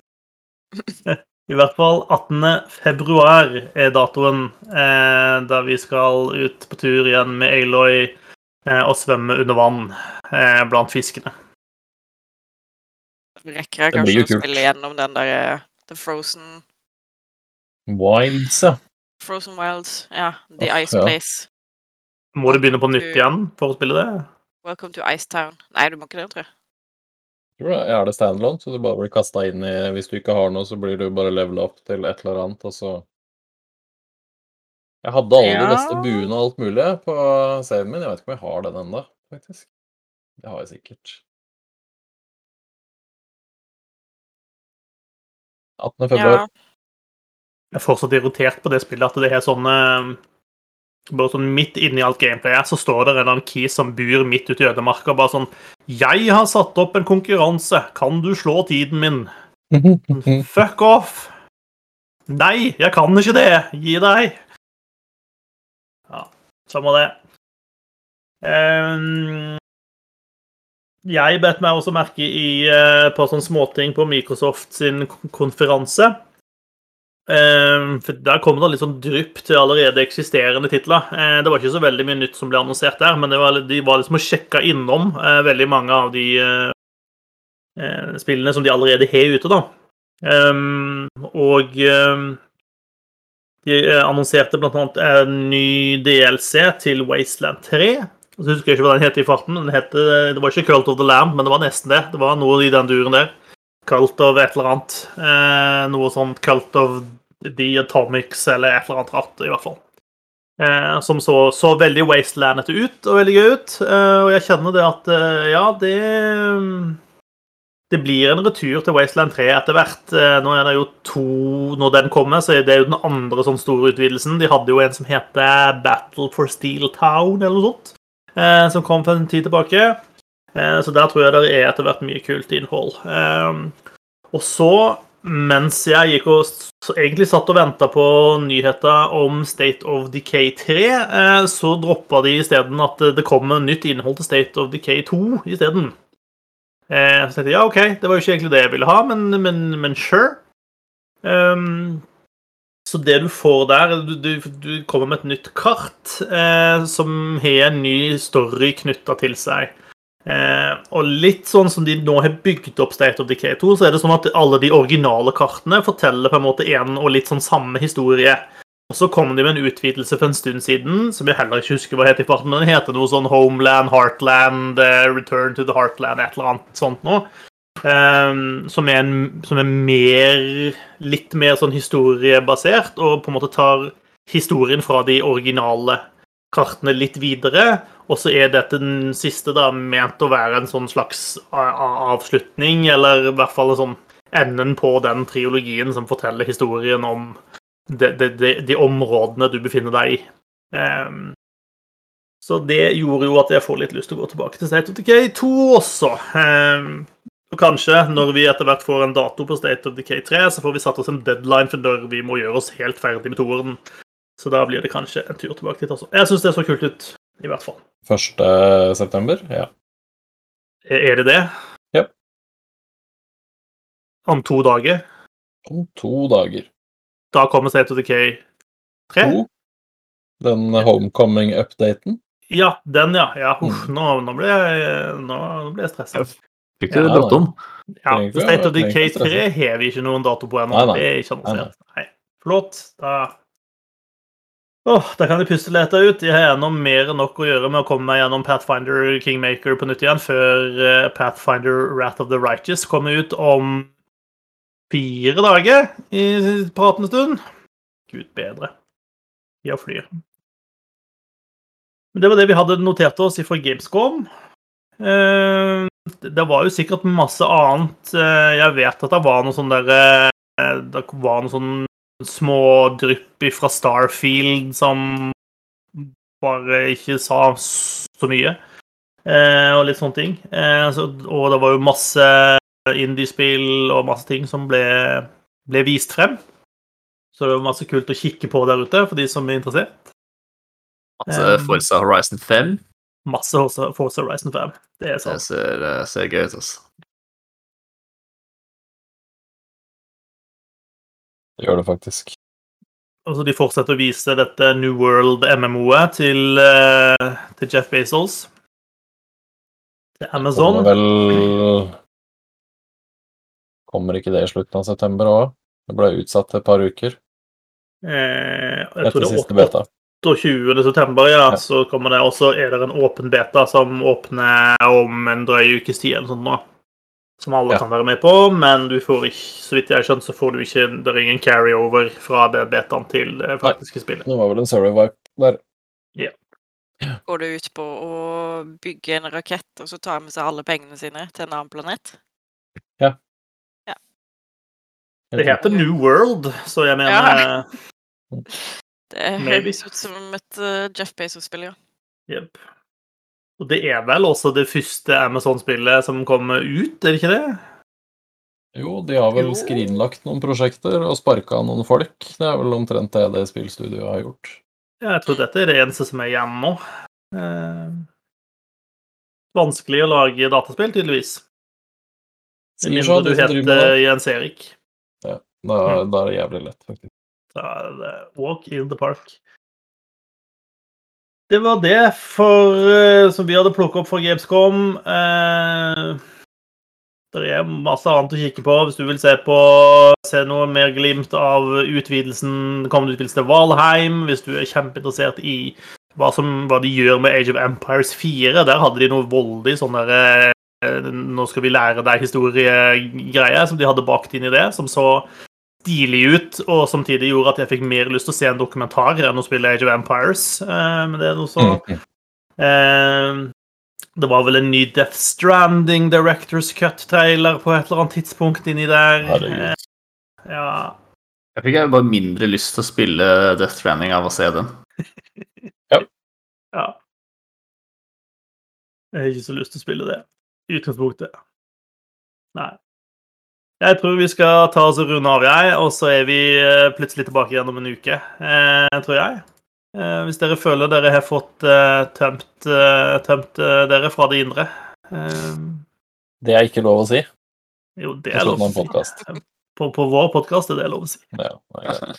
I hvert fall 18. februar er datoen eh, da vi skal ut på tur igjen med Aloy eh, og svømme under vann eh, blant fiskene. Rekker jeg kanskje å spille gjennom den der eh, The Frozen Wilds, ja. Frozen Wilds. Ja. The Ice ja. Place. Må du begynne på nytt igjen for å spille det? Welcome to Ice Town. Nei, du må ikke det, tror jeg. Tror jeg er det standalone, så du bare blir kasta inn i Hvis du ikke har noe, så blir du bare levela opp til et eller annet, og så Jeg hadde alle de beste buene og alt mulig på saven min. Jeg vet ikke om jeg har den ennå, faktisk. Det har jeg sikkert. 18. februar. Ja. Jeg er fortsatt irritert på det spillet, at det er sånn eh, Bare sånn midt inni alt gameplayet så står det en eller annen key som bor midt ute i ødemarka. Bare sånn 'Jeg har satt opp en konkurranse. Kan du slå tiden min?' Fuck off! Nei, jeg kan ikke det! Gi deg! Ja, samme det. Um, jeg bet meg også merke i eh, på sånne småting på Microsoft sin konferanse. Ehm, for Der kom det litt sånn drypp til allerede eksisterende titler. Eh, det var ikke så veldig mye nytt som ble annonsert der, men var, de var liksom å sjekke innom eh, veldig mange av de eh, eh, spillene som de allerede har ute, da. Ehm, og ehm, de annonserte bl.a. en ny DLC til Wasteland 3. Og så husker jeg ikke hva den het i farten. Den heter, det var ikke Cult of the Lamb, men det var nesten det. Det var noe i den duren der. Cult of et eller annet. Noe sånt Cult of the Atomics eller et eller annet rart, i hvert fall. Eh, som så, så veldig wastelandete ut og veldig gøy ut. Eh, og jeg kjenner det at eh, ja, det Det blir en retur til Wasteland 3 etter hvert. Eh, nå er det jo to Når den kommer, så er det jo den andre sånn store utvidelsen. De hadde jo en som heter Battle for Steel Town, eller noe sånt. Eh, som kom for en tid tilbake. Eh, så der tror jeg det er etter hvert mye kult innhold. Og så, mens jeg gikk og egentlig satt og venta på nyheta om State of Decay 3, eh, så droppa de isteden at det kommer nytt innhold til State of Decay 2 isteden. Eh, så tenkte jeg ja, OK, det var jo ikke egentlig det jeg ville ha, men, men, men sure. Um, så det du får der Du, du, du kommer med et nytt kart eh, som har en ny story knytta til seg. Eh, og litt sånn som de nå har bygd opp State of Decay 2, så er det sånn at alle de originale kartene forteller på en måte en og litt sånn samme historie. Og så kom de med en utvidelse for en stund siden, som jeg heller ikke husker hva het i farten, men den heter noe sånn Homeland, Heartland, eh, Return to the Heartland, et eller annet sånt noe. Ehm, som, er en, som er mer Litt mer sånn historiebasert, og på en måte tar historien fra de originale kartene litt videre. Og så er dette den siste da ment å være en sånn slags avslutning, eller i hvert fall en sånn enden på den triologien som forteller historien om de, de, de, de områdene du befinner deg i. Um, så det gjorde jo at jeg får litt lyst til å gå tilbake til State of Decay 2 også. Um, og kanskje når vi etter hvert får en dato på State of Decay 3, så får vi satt oss en deadline for når vi må gjøre oss helt ferdig med toeren. Så da blir det kanskje en tur tilbake dit også. Jeg syns det så kult ut, i hvert fall. 1. september? Ja. Er er det det? Ja. Om to dager? Om to dager. Da kommer State of Decay 3? To. Den homecoming-updaten. Ja, den, ja. ja uff, nå, nå ble jeg, nå, ble jeg stressa. Fikk du Ja, bråttom? Ja, State of Decay ikke stresse. 3 har vi ikke noen dato på ennå. Det er ikke annonsert. Nei, Nei. Flott. Da Åh, Da kan de puste leta ut. Jeg har ennå mer enn nok å gjøre med å komme meg gjennom Pathfinder Kingmaker på nytt igjen, før eh, Pathfinder Wrath of the Righteous kommer ut om fire dager i pratende stund. Gud bedre. Ja, flyr. Men det var det vi hadde notert oss fra Gamescom. Eh, det var jo sikkert masse annet. Eh, Jeg vet at det var noe sånn der eh, Det var noe sånn små drypp fra Starfield som bare ikke sa så mye. Eh, og litt sånne ting. Eh, så, og det var jo masse indiespill og masse ting som ble, ble vist frem. Så det var masse kult å kikke på der ute, for de som er interessert. Altså, Um, Forza Horizon 5. Masse Forza Horizon 5. Det er Det sant. ser, eh, ser gøy ut, altså. Det gjør det faktisk. Altså, de fortsetter å vise dette New World MMO-et til, eh, til Jeff Bezos. Til Amazon. Kommer vel Kommer ikke det i slutten av september òg? Det ble utsatt et par uker Eh, jeg tror etter det siste er beta. 28. september, ja. Ja. Så kommer det også er det en åpen beta som åpner om en drøy ukes tid eller sånt nå. Som alle Ja. kan være med på, men du får ikke, så vidt jeg har skjønt, så får du ikke Det er ingen carryover fra det betaen til det faktiske spillet. Det var vel en survey-vipe der. Går det ut på å bygge en rakett og så ta med seg alle pengene sine til en annen planet? Ja. Det heter New World, så jeg mener Ja. Det Maybe. høres ut som et eh, Jeff Bezos-spill, ja. Jep. Og det er vel også det første Amazon-spillet som kommer ut, er det ikke det? Jo, de har vel skrinlagt noen prosjekter og sparka noen folk. Det er vel omtrent det det spillstudioet har gjort. Ja, jeg tror dette er det eneste som er igjen nå. Eh, vanskelig å lage dataspill, tydeligvis. Med mindre du heter. Jens Erik. Da, da er det jævlig lett, faktisk. Da er det Walk in the park. Det var det for, eh, som vi hadde plukket opp fra Gamescom. Eh, det er masse annet å kikke på hvis du vil se på se noe mer glimt av utvidelsen, kommende utvidelse til Valheim. Hvis du er kjempeinteressert i hva, som, hva de gjør med Age of Empires 4. Der hadde de noe voldig sånn derre eh, Nå skal vi lære deg historiegreier som de hadde bakt inn i det, som så stilig ut, og samtidig gjorde at jeg fikk mer lyst til å se en dokumentar enn å spille Age of Empires. Eh, men det er noe så Mm. eh, Det var vel en ny Death Stranding Directors Cut-trailer på et eller annet tidspunkt inni der. Herregud. Eh, ja. Jeg fikk bare mindre lyst til å spille Death Stranding av å se den. ja. Jeg har ikke så lyst til å spille det. I utgangspunktet. Nei. Jeg tror vi skal ta oss og runde av, jeg, og så er vi eh, plutselig tilbake igjen om en uke, eh, tror jeg. Eh, hvis dere føler dere har fått eh, tømt, tømt dere fra det indre. Det er ikke lov å si. jo, det er lov å si. På, på vår podkast er det lov å si. Ja.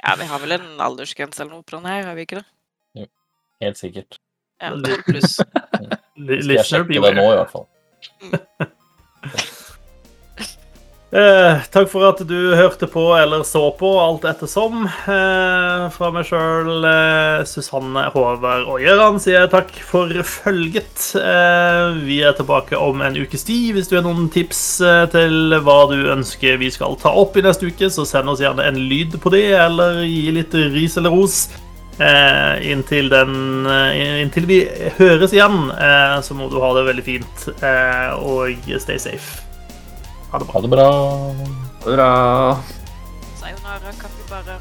Ja, vi har vel en aldersgrense eller noe på den her, har vi ikke det? Jo, Helt sikkert. Ja, pluss. Skal jeg sjekke det nå, i hvert fall. Eh, takk for at du hørte på eller så på, alt ettersom. Eh, fra meg sjøl, eh, Susanne Håvard og Gøran, sier jeg takk for følget. Eh, vi er tilbake om en ukes tid. Hvis du har noen tips eh, til hva du ønsker vi skal ta opp i neste uke, så send oss gjerne en lyd på det, eller gi litt ris eller ros. Eh, inntil, den, inntil vi høres igjen, så må du ha det veldig fint, og stay safe. Ha det bra. Ha det bra. Bra. Sayonara, capybara.